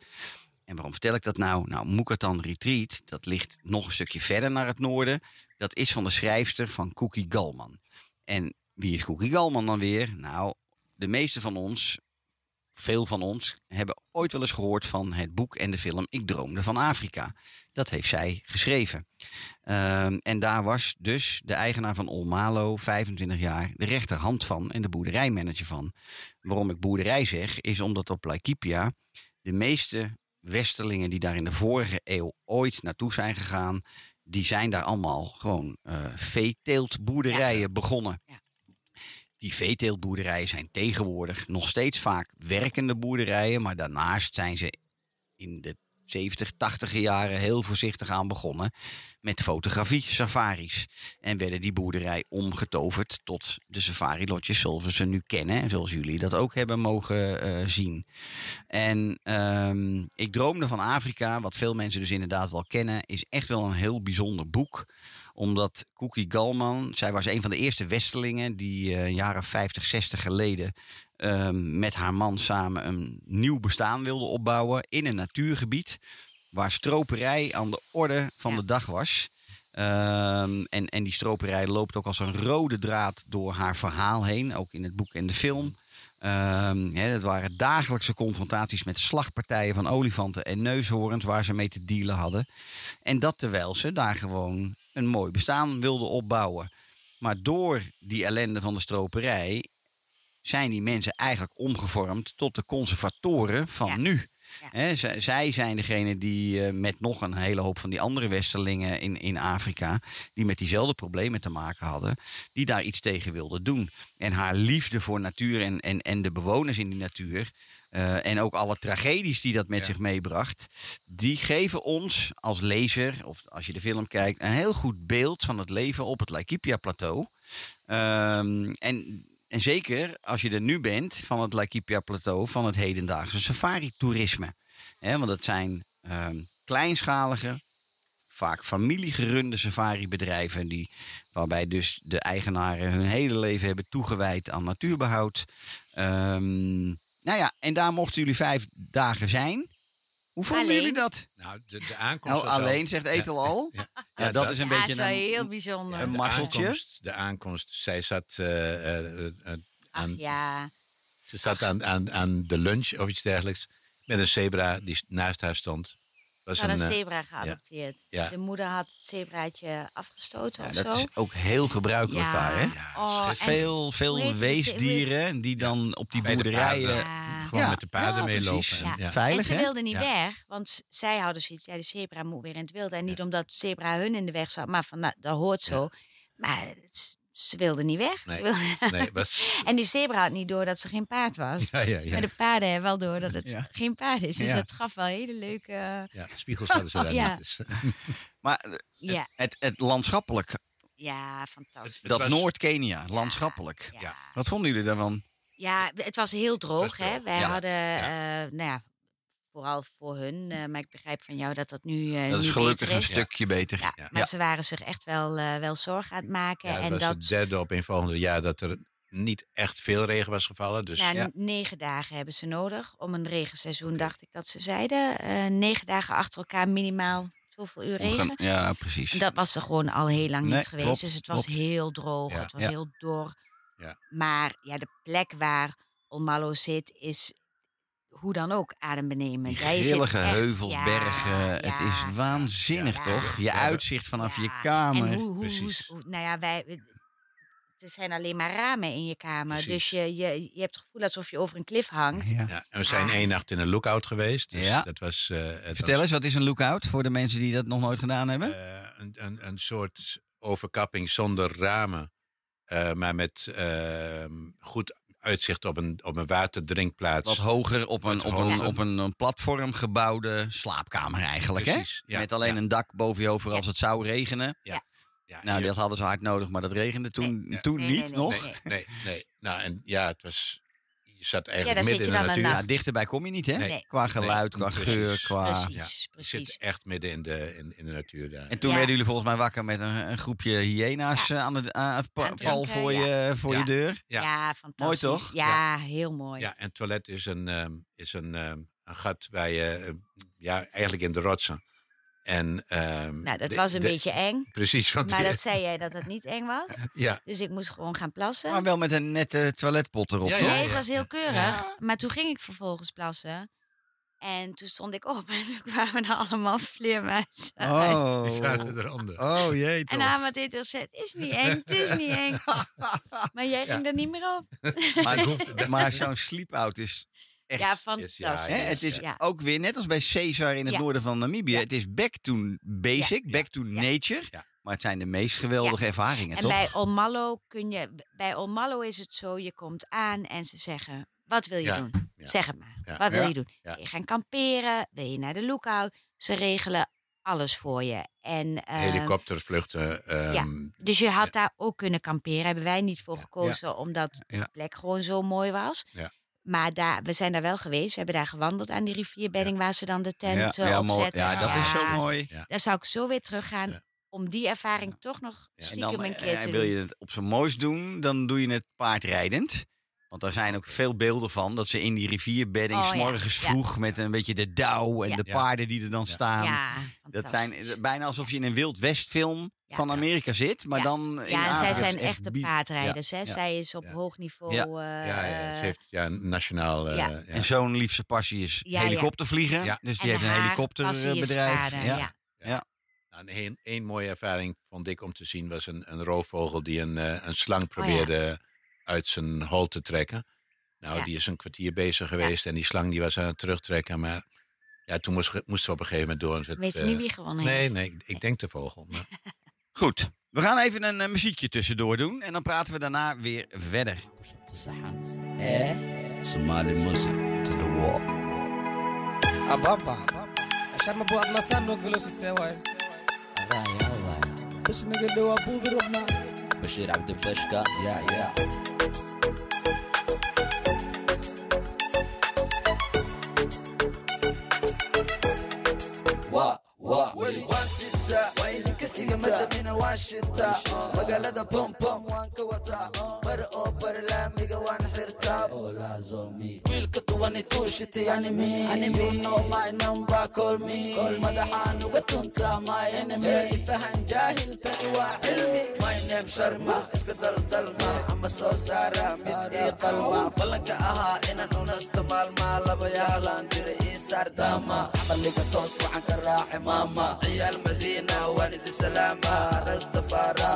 En waarom vertel ik dat nou? Nou, Mukatan Retreat, dat ligt nog een stukje verder naar het noorden. Dat is van de schrijfster van Cookie Galman. En wie is Cookie Galman dan weer? Nou, de meeste van ons veel van ons hebben ooit wel eens gehoord van het boek en de film Ik droomde van Afrika. Dat heeft zij geschreven. Ehm, en daar was dus de eigenaar van Olmalo, 25 jaar, de rechterhand van en de boerderijmanager van. Waarom ik boerderij zeg, is omdat op Laikipia de meeste westerlingen die daar in de vorige eeuw ooit naartoe zijn gegaan, die zijn daar allemaal gewoon eh veeteeltboerderijen begonnen. Ja. Die veeteeltboerderijen zijn tegenwoordig nog steeds vaak werkende boerderijen, maar daarnaast zijn ze in de 70, 80 jaren heel voorzichtig aan begonnen met fotografie, safaris. En werden die boerderij omgetoverd tot de safari-lotjes zoals we ze nu kennen en zoals jullie dat ook hebben mogen eh, zien. En ehm, ik droomde van Afrika, wat veel mensen dus inderdaad wel kennen, is echt wel een heel bijzonder boek omdat Cookie Galman, zij was een van de eerste Westelingen die eh, jaren 50, 60 geleden ehm, met haar man samen een nieuw bestaan wilde opbouwen in een natuurgebied waar stroperij aan de orde van Ja. de dag was. Ehm, en, en die stroperij loopt ook als een rode draad door haar verhaal heen, ook in het boek en de film. Hè, dat waren dagelijkse confrontaties met slagpartijen van olifanten en neushoorns waar ze mee te dealen hadden. En dat terwijl ze daar gewoon een mooi bestaan wilden opbouwen. Maar door die ellende van de stroperij zijn die mensen eigenlijk omgevormd tot de conservatoren van Ja. nu. Ja. Zij, zij zijn degene die eh, met nog een hele hoop van die andere westerlingen in, in Afrika, die met diezelfde problemen te maken hadden, die daar iets tegen wilden doen. En haar liefde voor natuur en, en, en de bewoners in die natuur, eh, en ook alle tragedies die dat met Ja. zich meebracht, die geven ons als lezer, of als je de film kijkt, een heel goed beeld van het leven op het Laikipia-plateau. Ehm, en, en zeker als je er nu bent van het Laikipia-plateau, van het hedendaagse safari-toerisme. Want het zijn ehm, kleinschalige, vaak familiegerunde safari-bedrijven, die, waarbij dus de eigenaren hun hele leven hebben toegewijd aan natuurbehoud. Ehm, nou ja, en daar mochten jullie vijf dagen zijn. Hoe vonden Alleen. jullie dat? Nou, de, de aankomst Nou, alleen, zegt Etel al. Ja, Ja, dat dat- is een Ja, beetje is wel een, heel bijzonder. een de mazzeltje. aankomst, de aankomst, zij zat, eh, eh, eh, Ach aan, ja, ze zat aan, aan, aan de lunch of iets dergelijks met een zebra die naast haar stond. Was ze had een eh, zebra geadopteerd. ja. De moeder had het zebraatje afgestoten Ja, of dat zo. is ook heel gebruikelijk Ja. daar. Hè? Oh, veel veel weesdieren die dan op die Bij boerderijen... gewoon Ja, met de paarden ja, meelopen. En, Ja. ja. Veilig, en ze hè? wilde niet Ja. weg, want zij hadden zoiets. Ja, de zebra moet weer in het wild. En niet omdat zebra hun in de weg zat, maar van, nou, dat hoort zo. Maar het ze wilde niet weg. Nee. Ze wilde- Nee, was, [LAUGHS] en die zebra had niet door dat ze geen paard was. ja, ja, ja. Maar de paarden hebben wel door dat het Ja. geen paard is. Dus Ja. dat gaf wel hele leuke... ja, spiegels hadden ze [LAUGHS] daar Ja. niet. Dus. [LAUGHS] Maar eh, Ja, het, het landschappelijk, ja fantastisch. Het dat was- Noord-Kenia, landschappelijk. Ja. Ja. Wat vonden jullie daarvan? Ja, het was heel droog. droog, hè? Wij ja. hadden, eh, nou ja, vooral voor hun. eh, maar ik begrijp van jou dat dat nu, eh Dat is nu gelukkig beter een stukje beter. Ja, Ja. maar Ja. ze waren zich echt wel, eh, wel zorgen aan het maken. Ja, en was dat, het derde op een volgende jaar dat er niet echt veel regen was gevallen. Dus nou, ja. negen dagen hebben ze nodig om een regenseizoen, dacht ik dat ze zeiden. Negen dagen achter elkaar minimaal zoveel uur regen. Ja, precies. En dat was er gewoon al heel lang Nee, niet geweest. klopt, dus het was klopt. heel droog, het was heel dor. Ja. Maar ja, de plek waar Olmalo zit is hoe dan ook adembenemend. Grillige echt- heuvels, ja, bergen. het is waanzinnig, Ja. toch? Je Ja. uitzicht vanaf je kamer. En hoe, hoe, hoe, Precies. hoe- nou ja, wij, er zijn alleen maar ramen in je kamer. Dus je, je, je hebt het gevoel alsof je over een klif hangt. Ja. Ja, en we zijn Ah. één nacht in een lookout geweest. Dus Ja. dat was. eh, het Vertel was, eens, wat is een lookout voor de mensen die dat nog nooit gedaan hebben? eh, een, een, een soort overkapping zonder ramen, eh, maar met eh, goed uitzicht op een, op een waterdrinkplaats. Wat hoger op een, Wat op een, op een, een platform gebouwde slaapkamer eigenlijk, Precies, hè? ja, Met alleen ja. een dak boven je hoofd voor als het zou regenen. ja, Nou, je- dat hadden ze hard nodig, maar dat regende toen, Ja. toen Nee, niet nee, nog. nee, nee. Nou, en ja, het was. Je zat eigenlijk midden in de natuur. Ja, dichterbij kom je niet, hè? Nee. Qua geluid, Nee, qua precies. geur, qua... Precies, Ja, je zit echt midden in de, in, in de natuur daar. En toen Ja. werden jullie volgens mij wakker met een, een groepje hyena's eh, aan de aan, pal voor, je, voor Ja. je deur. Ja. Ja, fantastisch. toch? Ja, heel mooi. Ja, en het toilet is een, ehm, is een, ehm, een gat waar je, eh, ja, eigenlijk in de rotsen. En, ehm, Nou, dat de- was een de- beetje eng. Precies, want Maar die- dat zei jij dat het niet eng was. [LAUGHS] ja, Dus ik moest gewoon gaan plassen. Maar wel met een nette toiletpot erop, Ja, toch? Nee, het was heel keurig. Maar toen ging ik vervolgens plassen. En toen stond ik op [LAUGHS] en toen kwamen er allemaal vleermuizen. Oh. die zaten eronder. Oh jee, En toch. Hama deed heel zet, het is niet eng, het is niet eng. [LAUGHS] Maar jij ging er niet meer op. Maar, maar zo'n sleep-out is echt... Ja, ja, fantastisch. Het is Ja. ook weer, net als bij Caesar in het Ja. noorden van Namibië, het is back to basic, back to nature. Maar het zijn de meest geweldige ervaringen, En toch? bij Olmallo kun je, bij Olmallo is het zo, je komt aan en ze zeggen, wat wil je doen? Zeg het maar. Wat wil je doen? Wil je gaan kamperen? Wil je naar de lookout? Ze regelen alles voor je. En, ehm, Helikoptervluchten. ehm, Dus je had daar ook kunnen kamperen. Hebben wij niet voor Ja. gekozen, omdat de plek gewoon zo mooi was. Maar daar, we zijn daar wel geweest. We hebben daar gewandeld aan die rivierbedding waar ze dan de tent ja, eh, opzetten. ja, dat is zo Ja, mooi. Daar zou ik zo weer teruggaan Ja. om die ervaring toch nog Ja. En stiekem dan een keer eh, te wil doen. je het op zijn mooist doen, dan doe je het paardrijdend. Want daar zijn ook veel beelden van dat ze in die rivierbedding Oh, s ja. morgens Ja. vroeg met een beetje de dauw en Ja. de paarden die er dan staan. Ja, Dat zijn eh, bijna alsof je in een Wild West film Ja. van Amerika zit, maar Ja. dan in Ja, en zij zijn echte paardrijders. Hè? ja. Zij is op Ja. hoog niveau. Ja. eh, ja, ja, ze heeft ja, een nationaal. eh, Ja. ja. En zo'n liefste passie is helikoptervliegen. Ja. Dus en die heeft een helikopterbedrijf. Ja. ja. Nou, een, een, mooie ervaring vond ik om te zien was een, een roofvogel die een, eh, een slang Oh, ja. probeerde uit zijn hol te trekken. Nou, die is een kwartier bezig geweest en die slang die was aan het terugtrekken. Maar ja, toen moest, moest ze op een gegeven moment door. Het, Weet je niet wie gewonnen nee. Nee, ik, denk de vogel. Goed, we gaan even een muziekje tussendoor doen en dan praten we daarna weer verder. Eh? Somali music to the wall. Ababa. Ashad mabu admasam no gulo sit do. بشير عبد البشكا يا يا وا وا ولي واسطة ويلك سيجا مدمنا واشتا مقالة بوم بوم وانك وتا بر kuwan ituushitay animi You know my number call me. Call madaxaan uga tunta my enemy. Ifahan jaahil tani waa cilmi My name Sharma iska daldalma Ama soo saara mid ii qalma. Ballanka ahaa inaan unasta maalma Laba yaalaan dira ii saar daama Qalbiga toos waxaan ka raaci maama Ciyaal Madiina waan idin salaama. Rastafara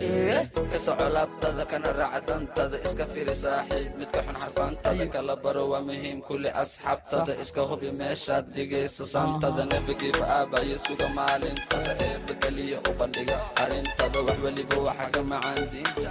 Eh, kasoco laabtada kana raaca dantada iska firi saaxiib. Midka xun xarfaantada kala baro waa muhiim. Kuli asxaabtada iska hubi meeshaad dhigaysa saantada nebigiiba aabayo suga maalintada. Eebakeliya u bandhiga arrintada wax weliba waxaa ka macaan. Diinta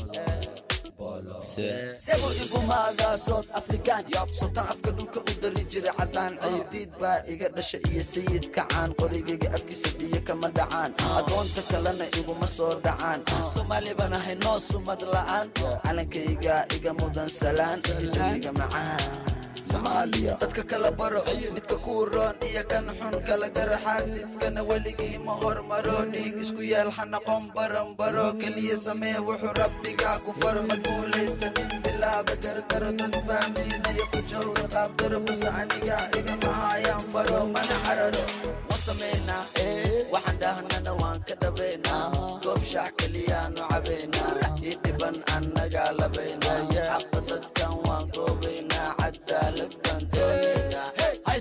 Eh. sebo igu magasood afrikaan. Sultaan afka dhulka u dari jiray cadaan ciidiid ah. baa iga dhasha iyo sayid kacaan qorigayga afkiisa dhiyo kama dhacaan. Ah. Adoonta kalena iguma soo dhacaan. Ah. Soomaalibaan ahay noo sumad la'aan. Calankayga iga mudan salaan. Iyo jabiga macaan soomaaliya. Dadka kala baro midka kuu roon iyo kan xun kala garo xaasidkana weligii ma hormaro dhiig isku yeelha noqon baranbaro keliya samee wuxuu rabbigaa ku faro ma guulaystanin bilaaba gardaro dad fahmaynayo ku jooga qaabdaro buse aniga igama hayaan faro. Mana cararo ma samaynaa eh. waxaan dhahnana waan ka dhabaynaa goob shaax keliyaanu cabaynaa kii dhiban annagaa labaynaa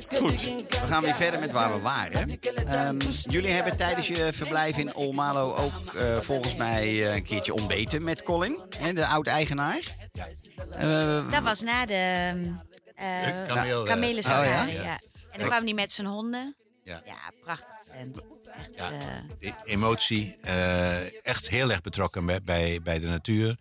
Goed, we gaan weer verder met waar we waren. Ehm, jullie hebben tijdens je verblijf in Olmalo ook eh, volgens mij eh, een keertje ontbeten met Colin, hè, de oud-eigenaar. Eh, Dat was na de De kameel, kamelensafari, oh ja? ja. En dan kwam hij met zijn honden. ja. Ja, prachtig. Echt, Ja. eh, emotie, eh, echt heel erg betrokken bij, bij, bij de natuur.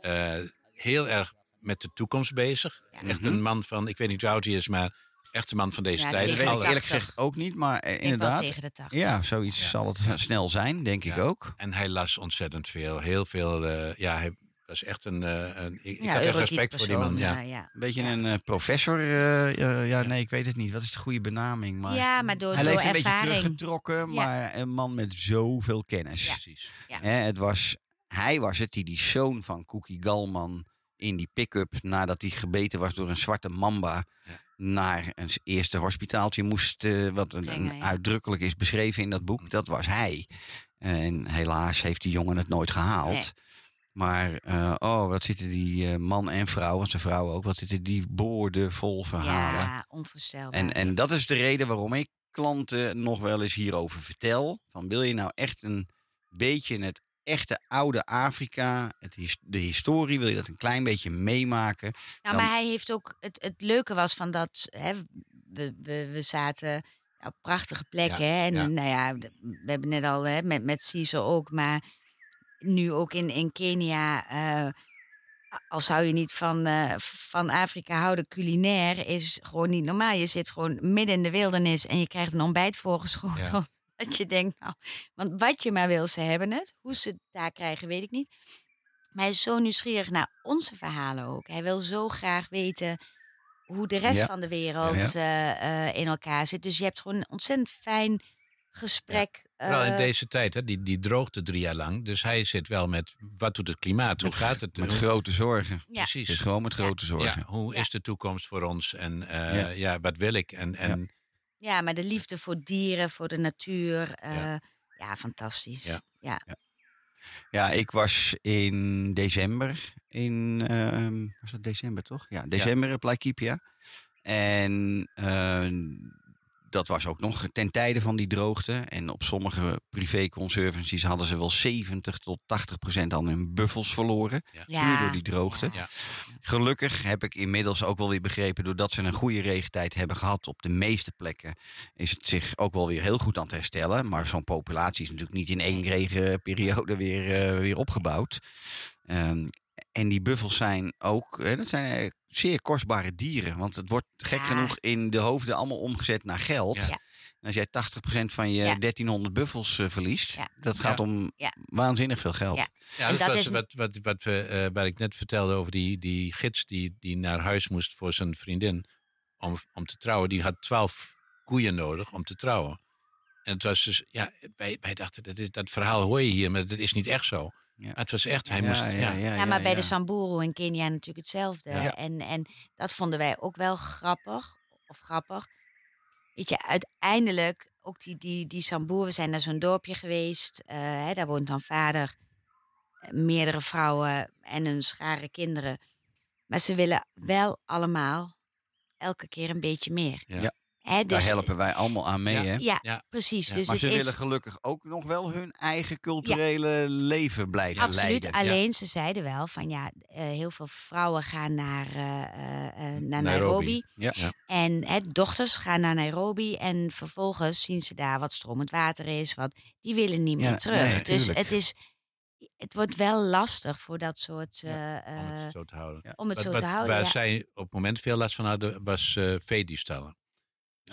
Eh, heel erg met de toekomst bezig. Ja. Echt een man van, ik weet niet hoe oud hij is, maar echt een man van deze Ja, tijd. weet ik eerlijk 80. gezegd ook niet, maar eh, inderdaad. tegen de 80. Ja, zoiets Ja. zal het snel zijn, denk ik ook. En hij las ontzettend veel. Heel veel, eh, ja, hij was echt een... eh, een ik had echt respect voor die man. Ja. eh, ja. Een beetje een eh, professor. eh, eh, ja, nee, ik weet het niet. Wat is de goede benaming? Maar Ja, maar door, hij door leeft een beetje teruggetrokken, Ja. maar een man met zoveel kennis. Ja. Precies. Ja. Hè, het was, hij was het die die zoon van Cookie Galman in die pick-up, nadat hij gebeten was door een zwarte mamba, Ja. Naar een eerste hospitaaltje moest, eh, wat een, Brengen, een ja. uitdrukkelijk is beschreven in dat boek. Dat was hij. En helaas heeft die jongen het nooit gehaald. Nee. Maar, eh, oh, wat zitten die eh, man en vrouw, en zijn vrouw ook, wat zitten die boordevol verhalen. Ja, onvoorstelbaar. En, en dat is de reden waarom ik klanten nog wel eens hierover vertel. Van wil je nou echt een beetje het echte oude Afrika, het, his- de historie, wil je dat een klein beetje meemaken? Nou, dan- maar hij heeft ook. Het, het leuke was van dat. Hè, we, we, we zaten op prachtige plekken. hè, en ja. nou ja, we hebben net al hè, met, met Caesar ook. Maar nu ook in, in Kenia. eh, al zou je niet van, eh, van Afrika houden, culinair is gewoon niet normaal. Je zit gewoon midden in de wildernis en je krijgt een ontbijt voorgeschoteld. Dat je denkt, nou, want wat je maar wil, ze hebben het. Hoe ze het daar krijgen, weet ik niet. Maar hij is zo nieuwsgierig naar onze verhalen ook. Hij wil zo graag weten hoe de rest Ja. van de wereld Ja, eh, eh, in elkaar zit. Dus je hebt gewoon een ontzettend fijn gesprek. Vooral in eh, deze tijd, hè, die, die droogte drie jaar lang. Dus hij zit wel met, wat doet het klimaat? Hoe gaat het? Met Hoe- grote zorgen. ja. Precies. Gewoon met grote zorgen. Ja, hoe Ja. is de toekomst voor ons? En eh, Ja. ja. wat wil ik? En, en ja, maar de liefde voor dieren, voor de natuur. eh, Ja. ja. fantastisch. Ja. Ja. Ja, ik was in december in, ehm, was het december toch? Ja, december op Laikipia. En eh, dat was ook nog ten tijde van die droogte. En op sommige privé conservancies hadden ze wel 70 tot 80 procent aan hun buffels verloren. Puur door die droogte. Ja. Gelukkig heb ik inmiddels ook wel weer begrepen, doordat ze een goede regentijd hebben gehad op de meeste plekken, is het zich ook wel weer heel goed aan het herstellen. Maar zo'n populatie is natuurlijk niet in één regenperiode weer, eh, weer opgebouwd. Ehm, en die buffels zijn ook, hè, dat zijn eh, zeer kostbare dieren. Want het wordt gek Ja. genoeg in de hoofden allemaal omgezet naar geld. Ja. En als jij 80% van je Ja. 1300 buffels eh, verliest, Ja. dat gaat Ja. om Ja. waanzinnig veel geld. Ja. En dat, dat was is- wat, wat, wat, we, eh, wat ik net vertelde over die, die gids die, die naar huis moest voor zijn vriendin om, om te trouwen. Die had twaalf koeien nodig om te trouwen. En het was dus, ja, wij, wij dachten, dat, is, dat verhaal hoor je hier, maar dat is niet echt zo. Ja. Het was echt, hij Ja, moest, ja, ja, ja, Ja, maar bij ja. de Samburu in Kenia natuurlijk hetzelfde. Ja. En, en dat vonden wij ook wel grappig. Of grappig. Weet je, uiteindelijk, ook die, die, die Samburu, we zijn naar zo'n dorpje geweest. eh, hè, daar woont dan vader, eh, meerdere vrouwen en een schare kinderen. Maar ze willen wel allemaal elke keer een beetje meer. Ja. Hè, Daar dus, helpen wij allemaal aan mee, Ja. hè? Ja, Ja. precies. Ja, Dus maar het ze is willen gelukkig ook nog wel hun eigen culturele leven blijven Absoluut. leiden. Alleen ze zeiden wel van ja, eh, heel veel vrouwen gaan naar, eh, eh, naar Nairobi. Nairobi. Ja. Ja. En hè, dochters gaan naar Nairobi en vervolgens zien ze daar wat stromend water is. Wat, die willen niet meer Ja, terug. nee, dus tuurlijk. het, is, het wordt wel lastig voor dat soort. eh, om eh, het zo te houden. om het Wat- zo wat- te houden. Waar ja. zij op het moment veel last van hadden, was eh veediefstallen.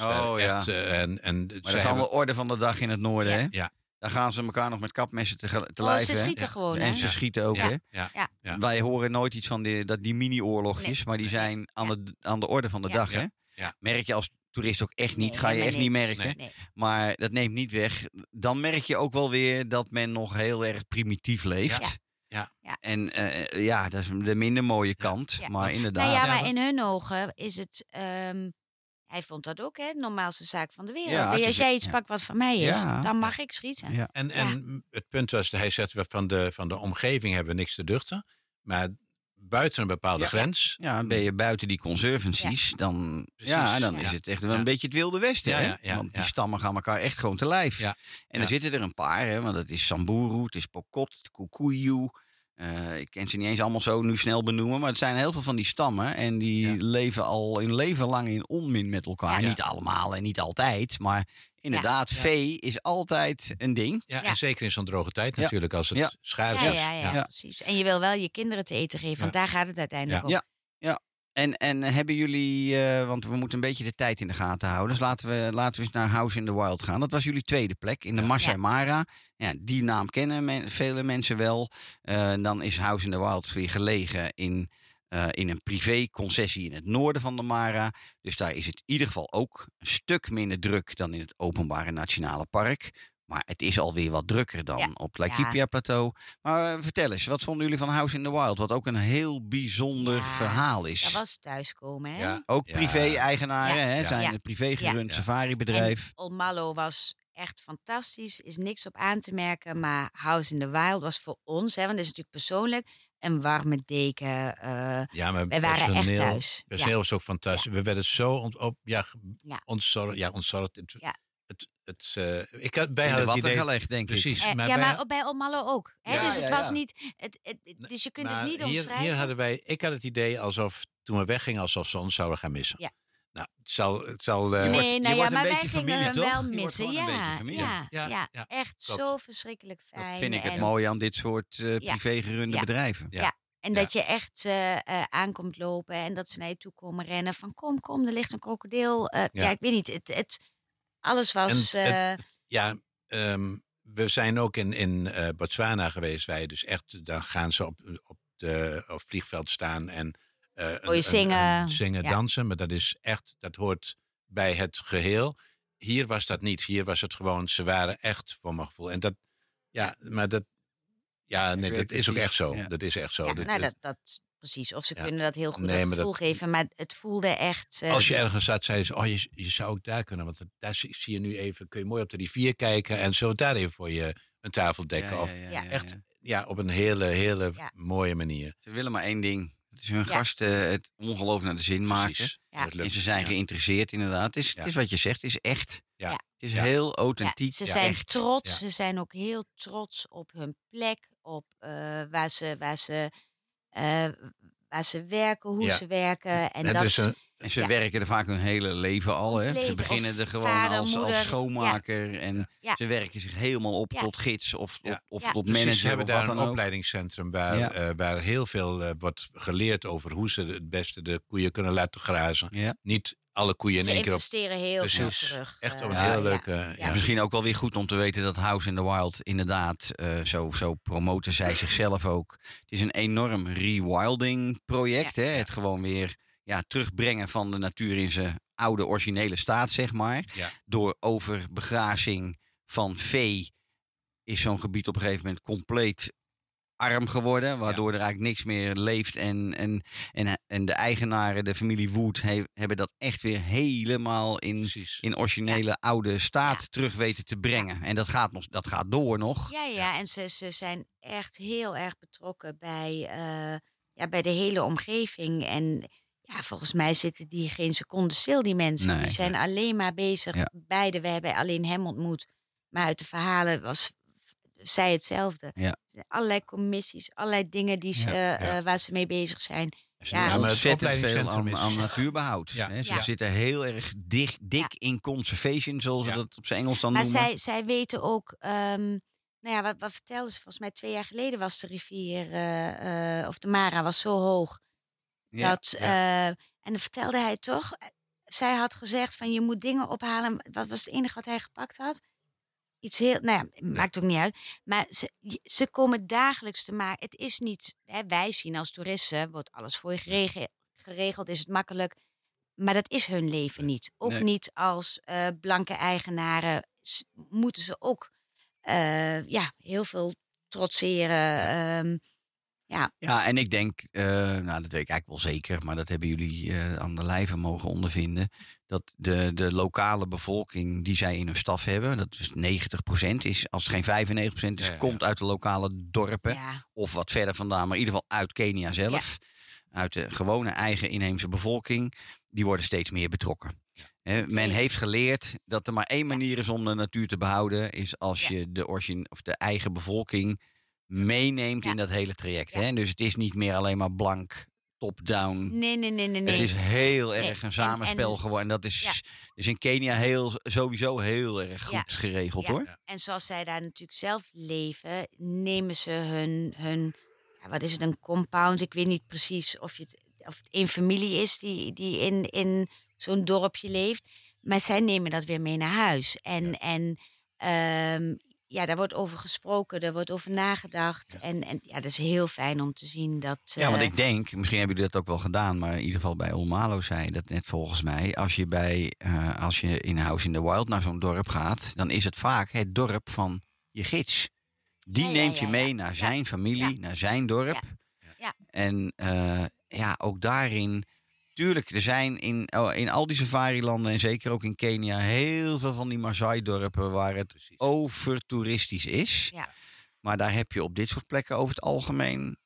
Dus Oh ja. echt, eh, en, en Maar dat is hebben- allemaal orde van de dag in het noorden, Ja. hè? Ja. Daar gaan ze elkaar nog met kapmessen te, te Oh, lijf, ze hè? schieten Ja. gewoon, En hè? ze schieten ook, ja, hè? ja, Ja. Ja. Wij horen nooit iets van die, dat die mini-oorlogjes, Nee. maar die zijn aan, de, aan de orde van de Ja. dag, Ja. hè? Ja. Merk je als toerist ook echt niet, Nee, ga je echt niet merken. Nee. Maar dat neemt niet weg. Dan merk je ook wel weer dat men nog heel erg primitief leeft. Ja. Ja. Ja. En eh, ja, dat is de minder mooie kant. Ja. Maar inderdaad. Nou ja, maar- in hun ogen is het. ehm, hij vond dat ook, hè? De normaalste zaak van de wereld. Ja, Als jij iets ja. pakt wat van mij is, Ja. dan mag ik schieten. Ja. En, en het punt was, hij zegt, we van de, van de omgeving hebben we niks te duchten. Maar buiten een bepaalde Ja. grens. Ja, ben je buiten die conservancies, dan, Precies. ja, dan is het echt wel Ja. een beetje het wilde westen. Ja, hè? ja, ja, want die ja. stammen gaan elkaar echt gewoon te lijf. Ja. En Ja. er zitten er een paar, hè, want het is Samburu, het is Pokot, het Eh, ik kan ze niet eens allemaal zo nu snel benoemen, maar het zijn heel veel van die stammen. En die Ja. leven al een leven lang in onmin met elkaar. Ja. Niet allemaal en niet altijd, maar inderdaad, Ja. vee is altijd een ding. Ja, Ja. En zeker in zo'n droge tijd Ja. natuurlijk, als het Ja. schaars Ja, is. ja, ja, Ja. precies. En je wil wel je kinderen te eten geven, want daar gaat het uiteindelijk Ja. om. En, en hebben jullie, eh, want we moeten een beetje de tijd in de gaten houden. Dus laten we, laten we eens naar House in the Wild gaan. Dat was jullie tweede plek in de Masai. Mara. Ja, die naam kennen men- vele mensen wel. Eh, dan is House in the Wild weer gelegen in, eh, in een privé-concessie in het noorden van de Mara. Dus daar is het in ieder geval ook een stuk minder druk dan in het openbare nationale park. Maar het is alweer wat drukker dan Ja. op Laikipia-plateau. Maar eh, vertel eens, wat vonden jullie van House in the Wild? Wat ook een heel bijzonder Ja, verhaal is. Dat was thuiskomen, hè? Ja. Ook Ja. privé-eigenaren, Ja. hè? Zijn Ja. een privé-gerund Ja. safari-bedrijf. Mallow was echt fantastisch. Is niks op aan te merken. Maar House in the Wild was voor ons, hè, want dat is natuurlijk persoonlijk, een warme deken. eh, Ja, maar wij waren echt thuis. Personeel Ja. was ook fantastisch. We werden zo ont, op, ja, Ja. ontzorgd. Ja, ontzorgd. Het, Ja. Het, het, eh, ik had, wij de hadden het idee... gelegd, denk ik. Precies. Eh, maar ja, wij- maar bij Old Mallow ook. Hè? Ja, dus het ja, was ja. niet. Het, het, het- dus je kunt Nou, het niet hier, omschrijven. hier hadden wij, ik had het idee alsof toen we weggingen, alsof ze ons zouden gaan missen. Ja. Nou, het zal, het zal eh, Je wordt- nee, je nou ja, wordt een maar wij beetje gingen familie, hem toch? wel missen. Ja, ja, Ja, ja, ja, echt klopt. zo verschrikkelijk fijn. Dat vind ik het en, mooie aan dit soort eh privé-gerunde bedrijven. Ja. En Ja. dat je echt eh, eh, aankomt lopen en dat ze naar je toe komen rennen. Van kom, kom, er ligt een krokodil. Eh, ja. Ja. ik weet niet. Het, het, alles was... En het- eh, Ja, ehm, we zijn ook in, in eh, Botswana geweest. Wij dus echt, dan gaan ze op, op de op het vliegveld staan en eh, een- Hoor je een- zingen, een zingen, ja. dansen. Maar dat is echt, dat hoort bij het geheel. Hier was dat niet. Hier was het gewoon, ze waren echt voor mijn gevoel. En dat, ja, maar dat, ja, nee, dat is ook echt zo. ja. Dat is echt zo. ja, Dat- nou, dat- dat, dat, precies. Of ze Ja. kunnen dat heel goed Nee, gevoel dat- geven. Maar het voelde echt... eh, Als je ergens zat, zeiden ze, oh, je, je zou ook daar kunnen. Want daar zie, zie je nu even, kun je mooi op de rivier kijken. En zo daar even voor je een tafel dekken. Ja, of, ja, ja, Ja. ja, echt ja. ja, op een hele, hele Ja. mooie manier. Ze willen maar één ding. Het is hun Ja. gasten het ongelooflijk naar de zin maken. Precies. Lukt. En ze zijn Ja. geïnteresseerd inderdaad. Het is, Ja. het is wat je zegt, het is echt. Ja. Ja. Het is Ja. heel ja, authentiek. ze zijn echt. trots. Ja. Ze zijn ook heel trots op hun plek. Op eh, waar, ze, waar, ze, eh, waar ze werken, hoe Ja. ze werken. En dat is een, En ze Ja. werken er vaak hun hele leven al. Hè? Ze beginnen er gewoon vader, als, als schoonmaker. En Ja. ze werken zich helemaal op Ja. tot gids of, Ja. of, of Ja. tot manager. ze hebben of daar wat een ook. opleidingscentrum waar, Ja. eh, waar heel veel eh, wordt geleerd over hoe ze het beste de koeien kunnen laten grazen. Ja. Niet alle koeien in ze één keer op. investeren heel veel terug. Echt eh, op een Ja, heel ja. leuke. Ja. Ja. Misschien ook wel weer goed om te weten dat House in the Wild inderdaad, eh, zo, zo promoten zij zichzelf ook. Het is een enorm rewilding project. Hè? Het gewoon weer ja, terugbrengen van de natuur in zijn oude originele staat, zeg maar. Ja. Door overbegrazing van vee is zo'n gebied op een gegeven moment compleet arm geworden. Waardoor er eigenlijk niks meer leeft. En, en, en, en de eigenaren, de familie Wood, he- hebben dat echt weer helemaal in, Precies. in originele oude staat Ja. terug weten te brengen. En dat gaat, nog, dat gaat door nog. Ja, ja, en ze, ze zijn echt heel erg betrokken bij, eh, ja, bij de hele omgeving. En ja, volgens mij zitten die geen seconde stil, die mensen. Nee. die zijn alleen maar bezig. Beide, we hebben alleen hem ontmoet. Maar uit de verhalen was zij hetzelfde. Ja. Er Allerlei commissies, allerlei dingen die ze, Ja, eh, ja. eh, waar ze mee bezig zijn. Ze Ja. maar het ontzettend veel aan, natuurbehoud. Ja. hè. Ze Ja. zitten heel erg dicht, dik Ja. in conservation, zoals Ja. ze dat op zijn Engels dan Maar noemen. zij, zij weten ook, ehm, nou ja, wat, wat vertelden ze? Volgens mij twee jaar geleden was de rivier, eh, eh, of de Mara was zo hoog. Ja, dat, eh, en dan vertelde hij toch, zij had gezegd van je moet dingen ophalen. Wat was het enige wat hij gepakt had? Iets heel, nou ja, maakt ook niet uit. Maar ze, ze komen dagelijks te maken. Het is niet, hè, wij zien als toeristen, wordt alles voor je gerege- geregeld, is het makkelijk. Maar dat is hun leven niet. Ook Nee. niet als eh, blanke eigenaren moeten ze ook eh, ja, heel veel trotseren. ehm, ja, Ja, en ik denk, eh, nou dat weet ik eigenlijk wel zeker, maar dat hebben jullie aan de lijve mogen ondervinden. Dat de, de lokale bevolking die zij in hun staf hebben, dat is 90%, is, als het geen 95% is, Ja, ja, komt uit de lokale dorpen. ja, Of wat verder vandaan, maar in ieder geval uit Kenia zelf. Uit de gewone eigen inheemse bevolking. Die worden steeds meer betrokken. Hè, men heeft geleerd dat er maar één manier is om de natuur te behouden. Is als Ja. je de, origine, of de eigen bevolking meeneemt Ja. in dat hele traject. Ja. Hè? Dus het is niet meer alleen maar blank, top-down. nee, nee, nee, nee. nee. Het is heel Nee, erg een en- samenspel en- geworden. En dat is Ja. dus in Kenia heel, sowieso heel erg goed Ja. geregeld Ja. hoor. En zoals zij daar natuurlijk zelf leven, nemen ze hun, hun ja, wat is het, een compound? Ik weet niet precies of je het, of het één familie is die, die in, in zo'n dorpje leeft. Maar zij nemen dat weer mee naar huis. En, en ehm, ja, daar wordt over gesproken, daar wordt over nagedacht. En, en ja, dat is heel fijn om te zien dat. Ja, want eh, ik denk, misschien hebben jullie dat ook wel gedaan, maar in ieder geval bij Olmalo zei dat net volgens mij. Als je, bij, eh, als je in House in the Wild naar zo'n dorp gaat, dan is het vaak het dorp van je gids. Die Ja, neemt ja, je mee naar zijn familie, naar zijn dorp. Ja. En eh, ja, ook daarin. Tuurlijk, er zijn in, oh, in al die safari-landen en zeker ook in Kenia heel veel van die Maasai-dorpen waar het overtoeristisch is. Ja. Maar daar heb je op dit soort plekken over het algemeen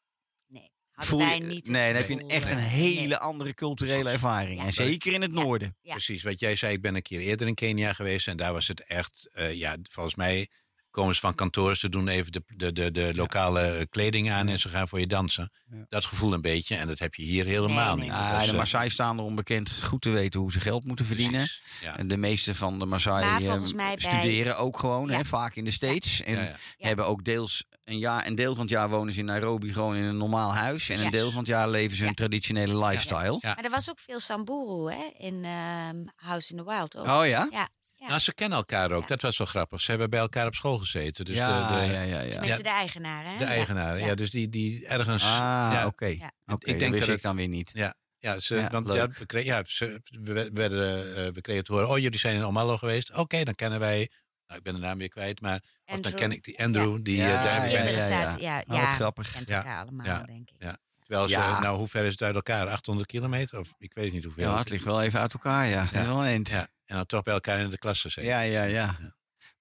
Nee, hadden voel je- wij niet. nee, dan heb je een- echt een eh, hele nee. andere culturele ervaring. Ja. En zeker in het Ja. noorden. Ja. Precies, wat jij zei, ik ben een keer eerder in Kenia geweest en daar was het echt, eh, ja, volgens mij komen ze van kantoor, ze doen even de, de, de, de lokale eh, kleding aan en ze gaan voor je dansen. Ja. Dat gevoel een beetje en dat heb je hier helemaal Nee, nee. niet. Ah, is, de eh, Maasai staan erom bekend goed te weten hoe ze geld moeten verdienen. Ja. En de meeste van de Maasai eh, bij- studeren ook gewoon, Ja. hè, vaak in de States. En Ja, ja. Ja. hebben ook deels een, jaar, een deel van het jaar wonen ze in Nairobi gewoon in een normaal huis. En Ja. een deel van het jaar leven ze Ja. een traditionele lifestyle. Ja. Maar er was ook veel Samburu hè, in ehm, House in the Wild ook. Oh ja? Ja, ja. Nou, ze kennen elkaar ook, Ja. dat was wel grappig. Ze hebben bij elkaar op school gezeten. Dus ja, de, de, ja, ja, ja. Tenminste, de eigenaren. Hè? de Ja. eigenaren, ja. Ja. dus die, die ergens... Ah, ja, oké. Ja. Oké, Ik denk dat dat ik het- dan weer niet. Ja, ze, Ja, want ja, leuk. we, kregen, ja, ze, we, werden, eh, we kregen te horen, oh jullie zijn in Omallo geweest. Oké, dan kennen wij, nou ik ben de naam weer kwijt, maar of dan ken ik die Andrew, die, Ja, eh, daar hebben ja, ja, ja. ja, Oh, grappig. kent Ja. elkaar allemaal, Ja. denk ik. Ja. Terwijl ze, Ja. nou hoe ver is het uit elkaar? 800 kilometer? Of ik weet niet hoeveel. Ja, het ligt wel even uit elkaar, ja. Ja. Wel eind. Ja, en dan toch bij elkaar in de klas gezeten. Ja, ja, ja.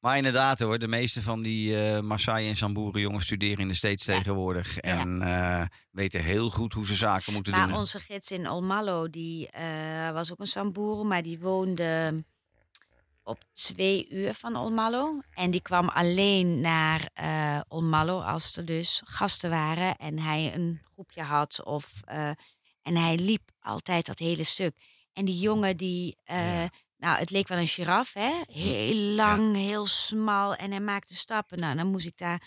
Maar inderdaad hoor, de meeste van die eh Maasai en Samburu jongens studeren in de States Ja. tegenwoordig. En eh, weten heel goed hoe ze zaken moeten Maar doen. onze gids in Olmallo, die eh, was ook een Samburu, maar die woonde op twee uur van Olmallo. En die kwam alleen naar eh Olmallo als er dus gasten waren en hij een groepje had. Of, eh, en hij liep altijd dat hele stuk. En die jongen die, eh, nou het leek wel een giraf, hè? Heel lang, heel smal. En hij maakte stappen. Nou, dan moest ik daar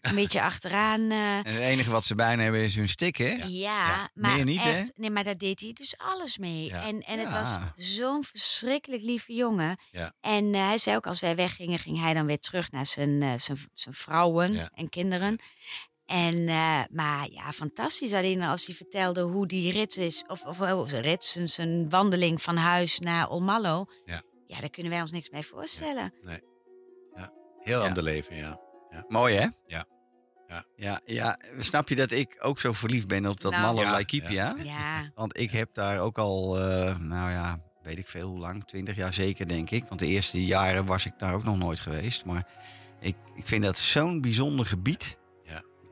een beetje achteraan. eh, En het enige wat ze bijna hebben is hun stick, hè? ja, Ja. maar Meer niet, hè? echt, nee, maar daar deed hij dus alles mee. Ja. En, en het was zo'n verschrikkelijk lieve jongen. En eh, hij zei ook, als wij weggingen, ging hij dan weer terug naar zijn, eh, zijn, zijn vrouwen en kinderen. En, maar ja, fantastisch. Alleen als hij vertelde hoe die rit is, of, of oh, zijn rit, zijn, zijn wandeling van huis naar Olmallo. Ja. ja, daar kunnen wij ons niks bij voorstellen. Heel Ja. ander leven, ja. Mooi, hè? Ja. Ja. ja. Ja, snap je dat ik ook zo verliefd ben op dat Nou. malle Ja, Laikipia? Ja, Want ik heb daar ook al, eh, nou ja, weet ik veel hoe lang, twintig jaar zeker denk ik. Want de eerste jaren was ik daar ook nog nooit geweest. Maar ik, ik vind dat zo'n bijzonder gebied.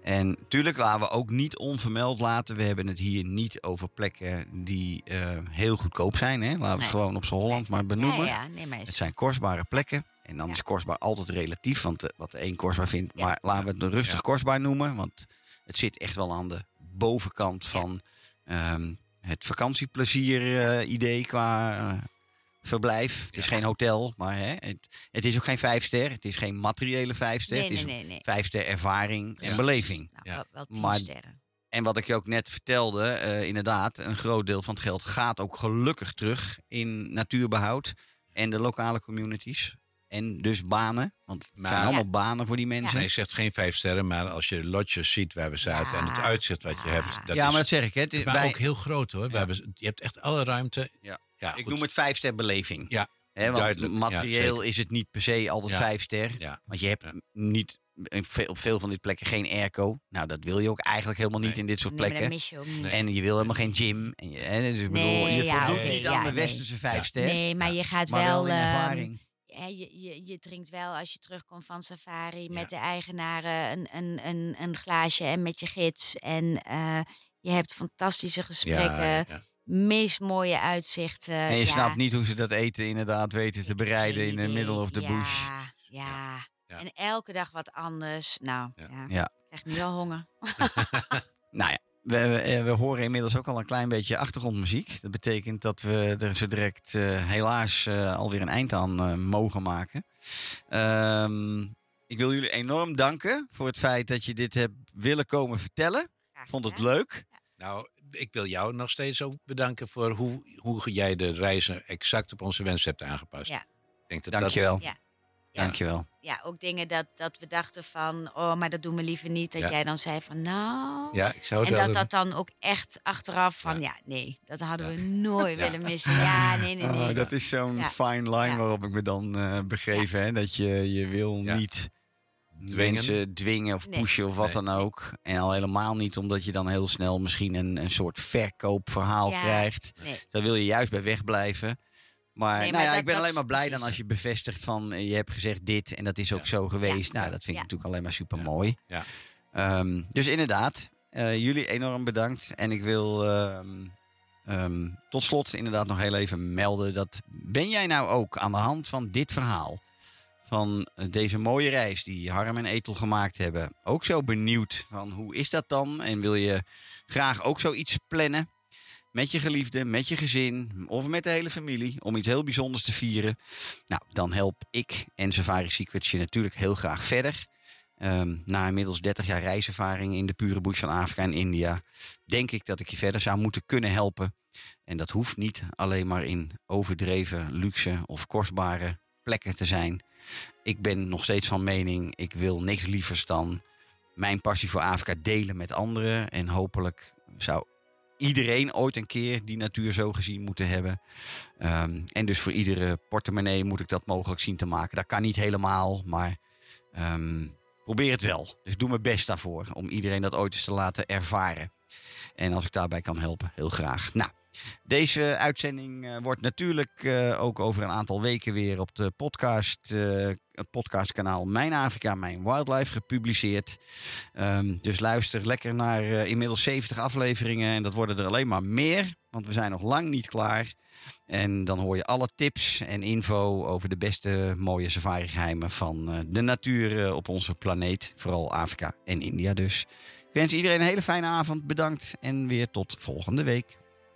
En tuurlijk laten we ook niet onvermeld laten. We hebben het hier niet over plekken die eh, heel goedkoop zijn. Hè? Laten we Nee. het gewoon op z'n Holland maar benoemen. ja, nee, maar is, Het zijn kostbare plekken. En dan Ja. is kostbaar altijd relatief. Want eh, wat de een kostbaar vindt. Ja. Maar laten we het rustig Ja. kostbaar noemen. Want het zit echt wel aan de bovenkant van ehm, het vakantieplezier-idee qua eh, verblijf. Het is Ja. geen hotel, maar hè, het, het is ook geen vijfster. Het is geen materiële vijfster. nee, het is nee, nee, nee. vijfster ervaring Precies. en beleving. Nou, Ja. wel, wel tien Maar- sterren. En wat ik je ook net vertelde, eh, inderdaad, een groot deel van het geld gaat ook gelukkig terug in natuurbehoud en de lokale communities. En dus banen, want het Maar- zijn Ja. allemaal banen voor die mensen. Nee, je zegt geen vijf sterren, maar als je de lodges ziet waar we zaten en het uitzicht wat je hebt. Dat ja, is, maar dat zeg ik. Hè. Het is maar ook heel groot hoor. We hebben, je hebt echt alle ruimte. Ja. Ja ik goed. noem het vijfster beleving. Ja, want duidelijk. Materieel is het niet per se altijd Ja. vijfster. Ja. Want je hebt Ja. niet op veel van die plekken geen airco. Nou, dat wil je ook eigenlijk helemaal niet Nee. in dit soort Nee, maar dat plekken. mis je ook niet. Nee. En je wil helemaal geen gym. En je, hè, dus ik bedoel, Nee, je ja, voldoet oké, niet ja, aan de nee. westerse vijfster. Nee, maar je gaat maar wel wel. in ehm, je, je, je drinkt wel als je terugkomt van safari met de eigenaren een, een, een, een glaasje en met je gids. En eh, je hebt fantastische gesprekken, Ja, ja. Meest mooie uitzichten. En je ja, snapt niet hoe ze dat eten inderdaad weten te ik bereiden in the idee. middle of the ja, bush. Ja. En elke dag wat anders. Nou, Ja. ja. Ja. Ik krijg nu al honger. [LAUGHS] Nou ja, we, we, eh, we horen inmiddels ook al een klein beetje achtergrondmuziek. Dat betekent dat we er zo direct eh, helaas eh, alweer een eind aan mogen maken. Ehm, ik wil jullie enorm danken voor het feit dat je dit hebt willen komen vertellen. Graag Vond het leuk. Nou, ik wil jou nog steeds ook bedanken voor hoe, hoe jij de reizen exact op onze wens hebt aangepast. Ja. Ik denk dat Dankjewel. Ja. Dankjewel. Ja, ook dingen dat, dat we dachten van, oh, maar dat doen we liever niet. Dat Ja. jij dan zei van, nou... Dat, ja, ik zou het En wel dat doen. dat dan ook echt achteraf van, ja, nee, dat hadden Ja. we nooit willen missen. Ja, nee, nee, nee. Oh, dat is zo'n Ja. fine line Ja. waarop ik me dan eh begeef. Hè? Dat je, je wil Ja. niet Dwingen. mensen dwingen of Nee. pushen of wat Nee. dan ook. En al helemaal niet omdat je dan heel snel misschien een, een soort verkoopverhaal Ja. krijgt. Nee. Daar wil je juist bij wegblijven. Maar, Nee, nou maar ja, dat- ik ben alleen maar blij dan als je bevestigt van eh, je hebt gezegd dit en dat is ook Ja. zo geweest. Ja. Nou, dat vind ik Ja. natuurlijk alleen maar super mooi. Ja. dus inderdaad, eh, jullie enorm bedankt. En ik wil ehm, ehm, tot slot inderdaad nog heel even melden dat ben jij nou ook aan de hand van dit verhaal van eh, deze mooie reis die Harm en Etel gemaakt hebben, ook zo benieuwd van hoe is dat dan? En wil je graag ook zoiets plannen? Met je geliefde, met je gezin of met de hele familie om iets heel bijzonders te vieren. Nou, dan help ik en Safari Secrets je natuurlijk heel graag verder. Ehm, na inmiddels 30 jaar reiservaring in de pure bush van Afrika en India, denk ik dat ik je verder zou moeten kunnen helpen. En dat hoeft niet alleen maar in overdreven luxe of kostbare plekken te zijn. Ik ben nog steeds van mening, ik wil niks lievers dan mijn passie voor Afrika delen met anderen. En hopelijk zou iedereen ooit een keer die natuur zo gezien moeten hebben. Ehm, en dus voor iedere portemonnee moet ik dat mogelijk zien te maken. Dat kan niet helemaal, maar ehm, probeer het wel. Dus doe mijn best daarvoor om iedereen dat ooit eens te laten ervaren. En als ik daarbij kan helpen, heel graag. Nou, deze uitzending eh, wordt natuurlijk eh, ook over een aantal weken weer op de podcast, eh, het podcastkanaal Mijn Afrika, Mijn Wildlife gepubliceerd. Ehm, dus luister lekker naar inmiddels 70 afleveringen en dat worden er alleen maar meer, want we zijn nog lang niet klaar. En dan hoor je alle tips en info over de beste mooie safari-geheimen van de natuur op onze planeet. Vooral Afrika en India dus. Ik wens iedereen een hele fijne avond. Bedankt en weer tot volgende week.